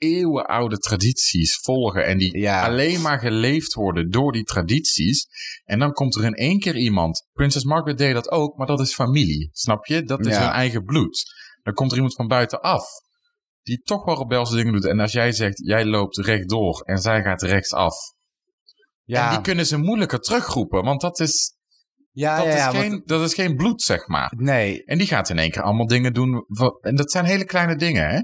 eeuwenoude tradities volgen. En die Ja. alleen maar geleefd worden door die tradities. En dan komt er in één keer iemand. Prinses Margaret deed dat ook, maar dat is familie. Snap je? Dat is Ja. hun eigen bloed. Dan komt er iemand van buitenaf. Die toch wel rebelse dingen doet. En als jij zegt, jij loopt rechtdoor en zij gaat rechtsaf. ja, En die kunnen ze moeilijker terugroepen. Want dat is, ja, dat ja, is, geen, want- dat is geen bloed, zeg maar. nee, En die gaat in één keer allemaal dingen doen. En dat zijn hele kleine dingen, hè.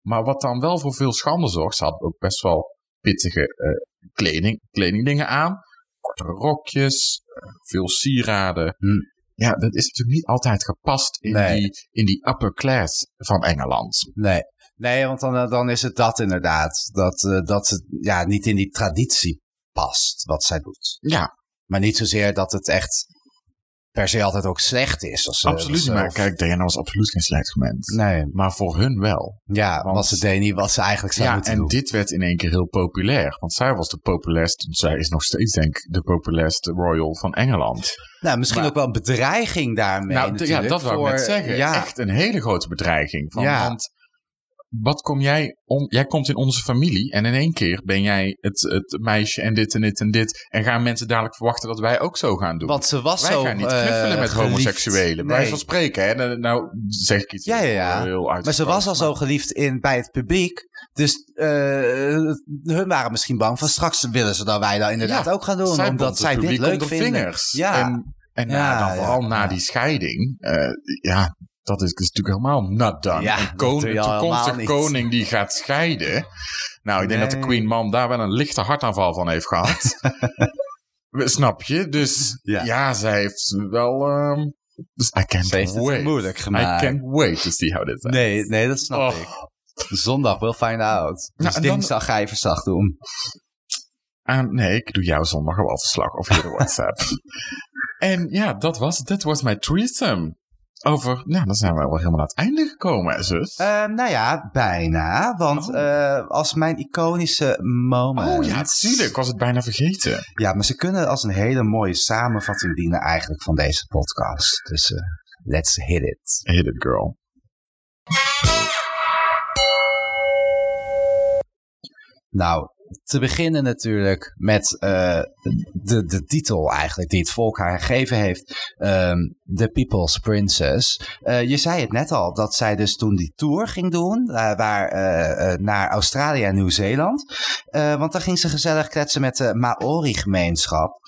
Maar wat dan wel voor veel schande zorgt. Ze had ook best wel pittige eh, kleding, kledingdingen aan. Kortere rokjes, eh, veel sieraden. Hm. Ja, dat is natuurlijk niet altijd gepast in, Nee. die, in die upper class van Engeland. nee. Nee, want dan, dan is het dat inderdaad. Dat, eh, dat het ja, niet in die traditie past wat zij doet. Ja, Maar niet zozeer dat het echt per se altijd ook slecht is. Als ze absoluut. zelf- Maar kijk, Diana was absoluut geen slecht mens. Nee, Maar voor hun wel. ja, Want- want ze deed niet wat ze eigenlijk zou Ja, moeten en doen. dit werd in één keer heel populair. Want zij was de populairste, zij is nog steeds denk ik de populairste royal van Engeland. nou, misschien maar- ook wel een bedreiging daarmee nou, ja, dat wou ik voor- net zeggen. Ja, Echt een hele grote bedreiging. Van, Ja. Want wat kom jij om? Jij komt in onze familie en in één keer ben jij het, het meisje en dit en dit en dit. En gaan mensen dadelijk verwachten dat wij ook zo gaan doen. want ze was wij zo gaan niet eh, knuffelen met geliefd. homoseksuelen. Nee. wijze van spreken. Hè? Nou, Nou zeg ik iets Ja, ja, ja. heel, heel Maar ze was al zo geliefd in, bij het publiek. Dus eh, hun waren misschien bang van straks willen ze dat wij dat inderdaad Ja, ook gaan doen. zij omdat zij dit leuk vinden. vingers. Ja. En, en Ja, na, dan ja, vooral na die scheiding. eh, ja, dat is, natuurlijk helemaal not done. Ja, een dat koning, je toekomstige die gaat scheiden. Nou, ik denk dat de. Queen Mom daar wel een lichte hartaanval van heeft gehad. Snap je? Dus Ja. ja, zij heeft wel... ehm, dus I can't het wait. moeilijk I gemaakt. can't wait to see how this ends. Nee, nee, dat snap Oh. ik. Zondag, we'll find out. Dus en dan- dinsdag ga je verslag doen. Ah, nee, ik doe jou zondag wel verslag of via de WhatsApp. en ja, dat was That was my threesome. Over, nou, dan zijn we wel helemaal aan het einde gekomen, hè, zus. Eh, nou ja, bijna. Want Oh. eh, als mijn iconische moment... oh ja, tuurlijk. Ik was het bijna vergeten. Ja, maar ze kunnen als een hele mooie samenvatting dienen eigenlijk van deze podcast. Dus eh, let's hit it. Hit it, girl. Nou, te beginnen natuurlijk met eh, de, de titel eigenlijk die het volk haar gegeven heeft. ehm, The People's Princess. Eh, je zei het net al, dat zij dus toen die tour ging doen. eh, waar, naar Australië en Nieuw-Zeeland. Want dan ging ze gezellig kletsen met de Maori-gemeenschap.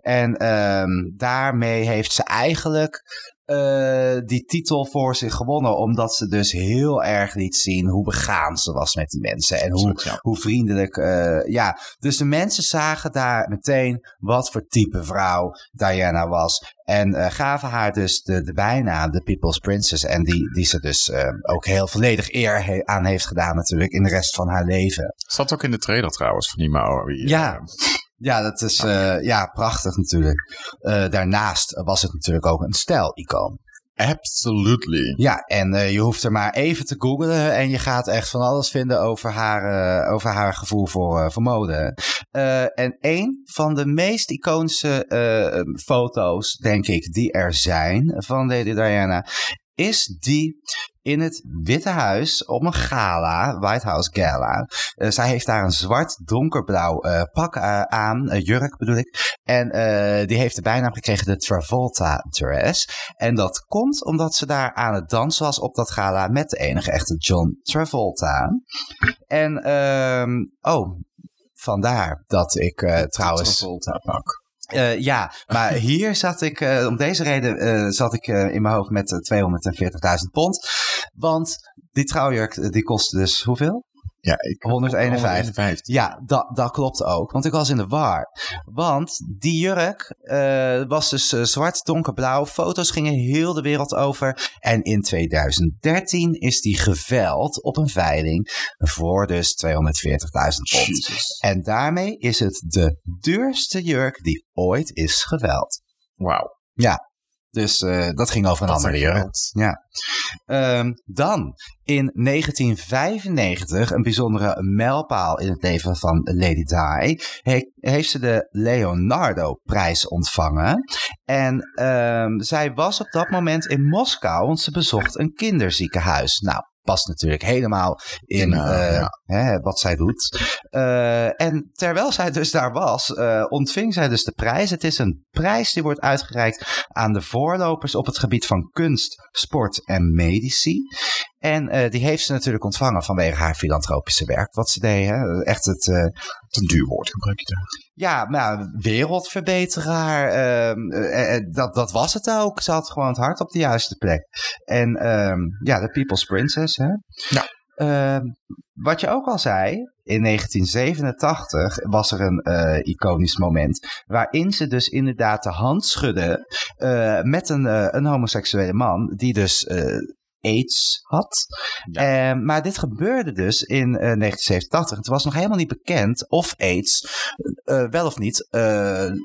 En ehm, daarmee heeft ze eigenlijk eh, die titel voor zich gewonnen. Omdat ze dus heel erg liet zien hoe begaan ze was met die mensen. En hoe, Ja. hoe vriendelijk. eh, ja, dus de mensen zagen daar meteen wat voor type vrouw Diana was. En eh, gaven haar dus de, de bijnaam, de People's Princess. En die, die ze dus ook heel volledig eer he- aan heeft gedaan natuurlijk in de rest van haar leven. Zat ook in de trailer trouwens van die Maori. Ja. Ja, dat is eh, ja, prachtig natuurlijk. Eh, daarnaast was het natuurlijk ook een stijl-icoon. absolutely. Ja, en eh, je hoeft er maar even te googlen en je gaat echt van alles vinden over haar, over haar gevoel voor, voor mode. En een van de meest iconische foto's, denk ik, die er zijn van Lady Diana, is die in het Witte Huis op een gala, White House Gala. Uh, zij heeft daar een zwart donkerblauw uh, pak uh, aan, jurk bedoel ik. En die heeft de bijnaam gekregen de Travolta dress. En dat komt omdat ze daar aan het dansen was op dat gala met de enige echte John Travolta. En, ehm, oh, vandaar dat ik trouwens... Travolta pak. Uh, ja, maar hier zat ik, uh, om deze reden uh, zat ik in mijn hoofd met 240.000 pond. Want die trouwjurk, die kostte dus hoeveel? Ja, ik, 151. 151. Ja, dat, dat klopt ook. Want ik was in de war. Want die jurk uh, was dus uh, zwart, donkerblauw. Foto's gingen heel de wereld over. En in 2013 is die geveld op een veiling voor dus 240.000 pond. En daarmee is het de duurste jurk die ooit is geveld. Wauw. Ja, dus uh, dat ging over een andere jurk. Ja. Um, dan in 1995, een bijzondere mijlpaal in het leven van Lady Di, he, heeft ze de Leonardo-prijs ontvangen. En um, zij was op dat moment in Moskou, want ze bezocht een kinderziekenhuis. Nou, past natuurlijk helemaal in uh, ja. hè, wat zij doet. Uh, en terwijl zij dus daar was, uh, ontving zij dus de prijs. Het is een prijs die wordt uitgereikt aan de voorlopers op het gebied van kunst, sport en medici. En die heeft ze natuurlijk ontvangen vanwege haar filantropische werk, wat ze deed. Hè? Echt het, een duur woord gebruik je daar. Ja, maar wereldverbeteraar, uh, dat, dat was het ook. Ze had gewoon het hart op de juiste plek. En um, ja, de People's Princess. Hè? Ja. Uh, wat je ook al zei, in 1987 was er een uh, iconisch moment waarin ze dus inderdaad de hand schudde uh, met een, uh, een homoseksuele man die dus AIDS had. Ja. Uh, maar dit gebeurde dus in uh, 1987. Het was nog helemaal niet bekend of AIDS uh, wel of niet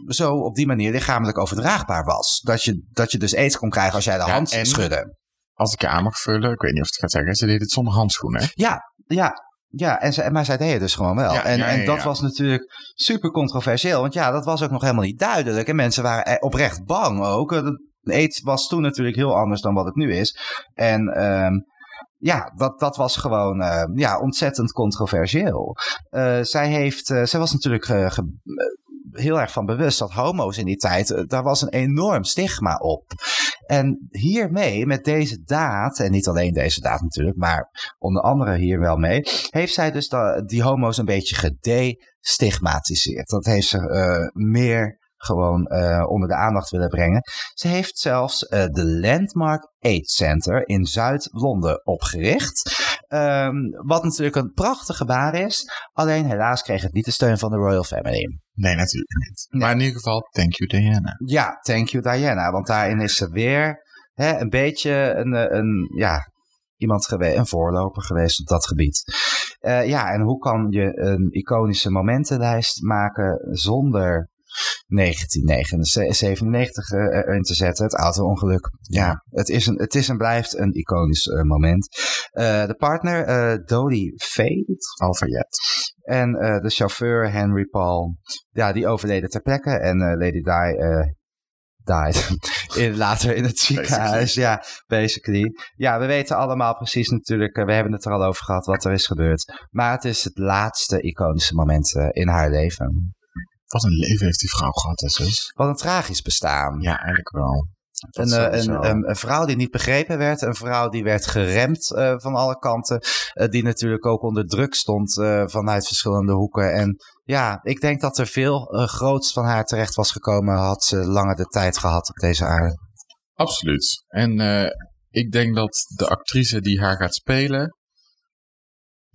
zo op die manier lichamelijk overdraagbaar was. Dat je, dat je dus AIDS kon krijgen als jij de ja, hand schudde. Als ik je aan mag vullen, ik weet niet of het gaat zeggen, ze deed het zonder handschoenen. Ja, ja, ja, en ze, maar zij deden het dus gewoon wel. Ja, en, ja, ja, en dat was natuurlijk super controversieel. Want ja, dat was ook nog helemaal niet duidelijk. En mensen waren oprecht bang ook. Dat, AIDS was toen natuurlijk heel anders dan wat het nu is. En um, ja, dat, dat was gewoon uh, ja, ontzettend controversieel. Uh, zij, heeft, uh, zij was natuurlijk heel erg van bewust dat homo's in die tijd, daar was een enorm stigma op. En hiermee, met deze daad, en niet alleen deze daad natuurlijk, maar onder andere hier wel mee, heeft zij dus die homo's een beetje gedestigmatiseerd. Dat heeft ze meer gewoon uh, onder de aandacht willen brengen. Ze heeft zelfs uh, de Landmark AIDS Center in Zuid-Londen opgericht. Um, wat natuurlijk een prachtig gebaar is. Alleen helaas kreeg het niet de steun van de Royal Family. Nee, natuurlijk niet. Nee. Maar in ieder geval, thank you Diana. Ja, thank you Diana. Want daarin is ze weer hè, een beetje een, eh, een, ja, iemand geweest, een voorloper geweest op dat gebied. Uh, ja, en hoe kan je een iconische momentenlijst maken zonder 1997 uh, erin te zetten. Het auto-ongeluk. Ja, het is, een, het is en blijft een iconisch uh, moment. Uh, de partner, uh, Dodie Fade. Alfayet. En de chauffeur, Henry Paul. Ja, die overleden ter plekke. En Lady Di died. in, later in het ziekenhuis. Ja, basically. Ja, we weten allemaal precies natuurlijk, we hebben het er al over gehad wat er is gebeurd. Maar het is het laatste iconische moment in haar leven. Wat een leven heeft die vrouw gehad, hè, zus? Wat een tragisch bestaan. Ja, eigenlijk wel. Een, uh, een, een, een, vrouw die niet begrepen werd. Een vrouw die werd geremd uh, van alle kanten. Uh, die natuurlijk ook onder druk stond vanuit verschillende hoeken. En ja, ik denk dat er veel groots van haar terecht was gekomen. Had ze langer de tijd gehad op deze aarde. Absoluut. En ik denk dat de actrice die haar gaat spelen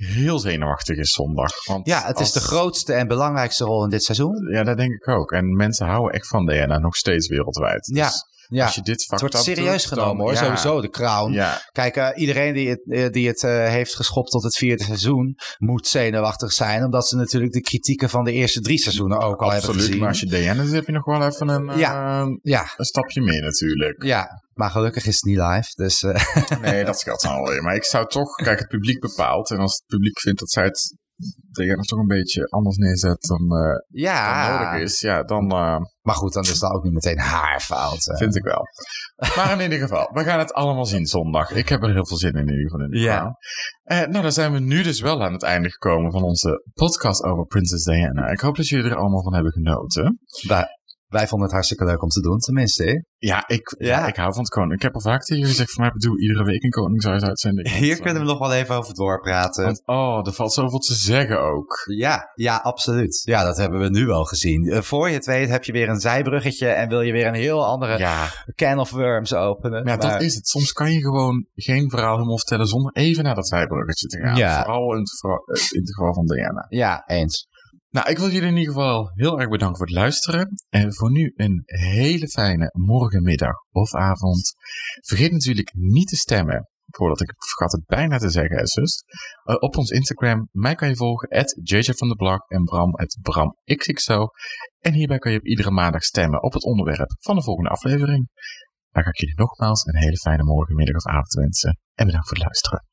heel zenuwachtig is zondag. Want ja, het is de grootste en belangrijkste rol in dit seizoen. Ja, dat denk ik ook. En mensen houden echt van Diana nog steeds wereldwijd. Ja. Dus ja. Als je dit het wordt serieus doet, genomen hoor, ja. sowieso, de crown. Ja. Kijk, uh, iedereen die het, uh, die het uh, heeft geschopt tot het vierde seizoen moet zenuwachtig zijn. Omdat ze natuurlijk de kritieken van de eerste drie seizoenen ook al hebben gezien. maar als je Diana zit, heb je nog wel even een, ja. ja. een stapje meer natuurlijk. Ja, maar gelukkig is het niet live, dus... nee, dat scheelt dan alweer. Maar ik zou toch... Kijk, het publiek bepaalt. En als het publiek vindt dat zij het Diana toch een beetje anders neerzet dan, uh, ja. dan nodig is, ja, dan... Uh, maar goed, dan is dat ook niet meteen haar fout. Vind ik wel. maar in ieder geval, we gaan het allemaal zien zondag. Ik heb er heel veel zin in in ieder geval. In ja. Uh, nou, dan zijn we nu dus wel aan het einde gekomen van onze podcast over Princess Diana. Ik hoop dat jullie er allemaal van hebben genoten. Wij vonden het hartstikke leuk om te doen, tenminste. Ja, ik, ja. ik hou van het koning. Ik heb al vaak tegen je gezegd, van mij bedoel iedere week een koningshuisuitzending. Hier kunnen we nog wel even over doorpraten. Want, oh, er valt zoveel te zeggen ook. Ja, ja, absoluut. Ja, dat hebben we nu wel gezien. Uh, voor je het weet heb je weer een zijbruggetje en wil je weer een heel andere ja. can of worms openen. Ja, maar... dat is het. Soms kan je gewoon geen verhaal helemaal vertellen zonder even naar dat zijbruggetje te gaan. Ja. Vooral in het, geval, in het geval van Diana. Ja, eens. Nou, ik wil jullie in ieder geval heel erg bedanken voor het luisteren. En voor nu een hele fijne morgenmiddag of avond. Vergeet natuurlijk niet te stemmen. Voordat ik vergat het bijna te zeggen, zus. Uh, op ons Instagram. Mij kan je volgen, at JJ van de Blog en Bram, at BramXXO. En hierbij kan je op iedere maandag stemmen op het onderwerp van de volgende aflevering. Dan ga ik jullie nogmaals een hele fijne morgenmiddag of avond wensen. En bedankt voor het luisteren.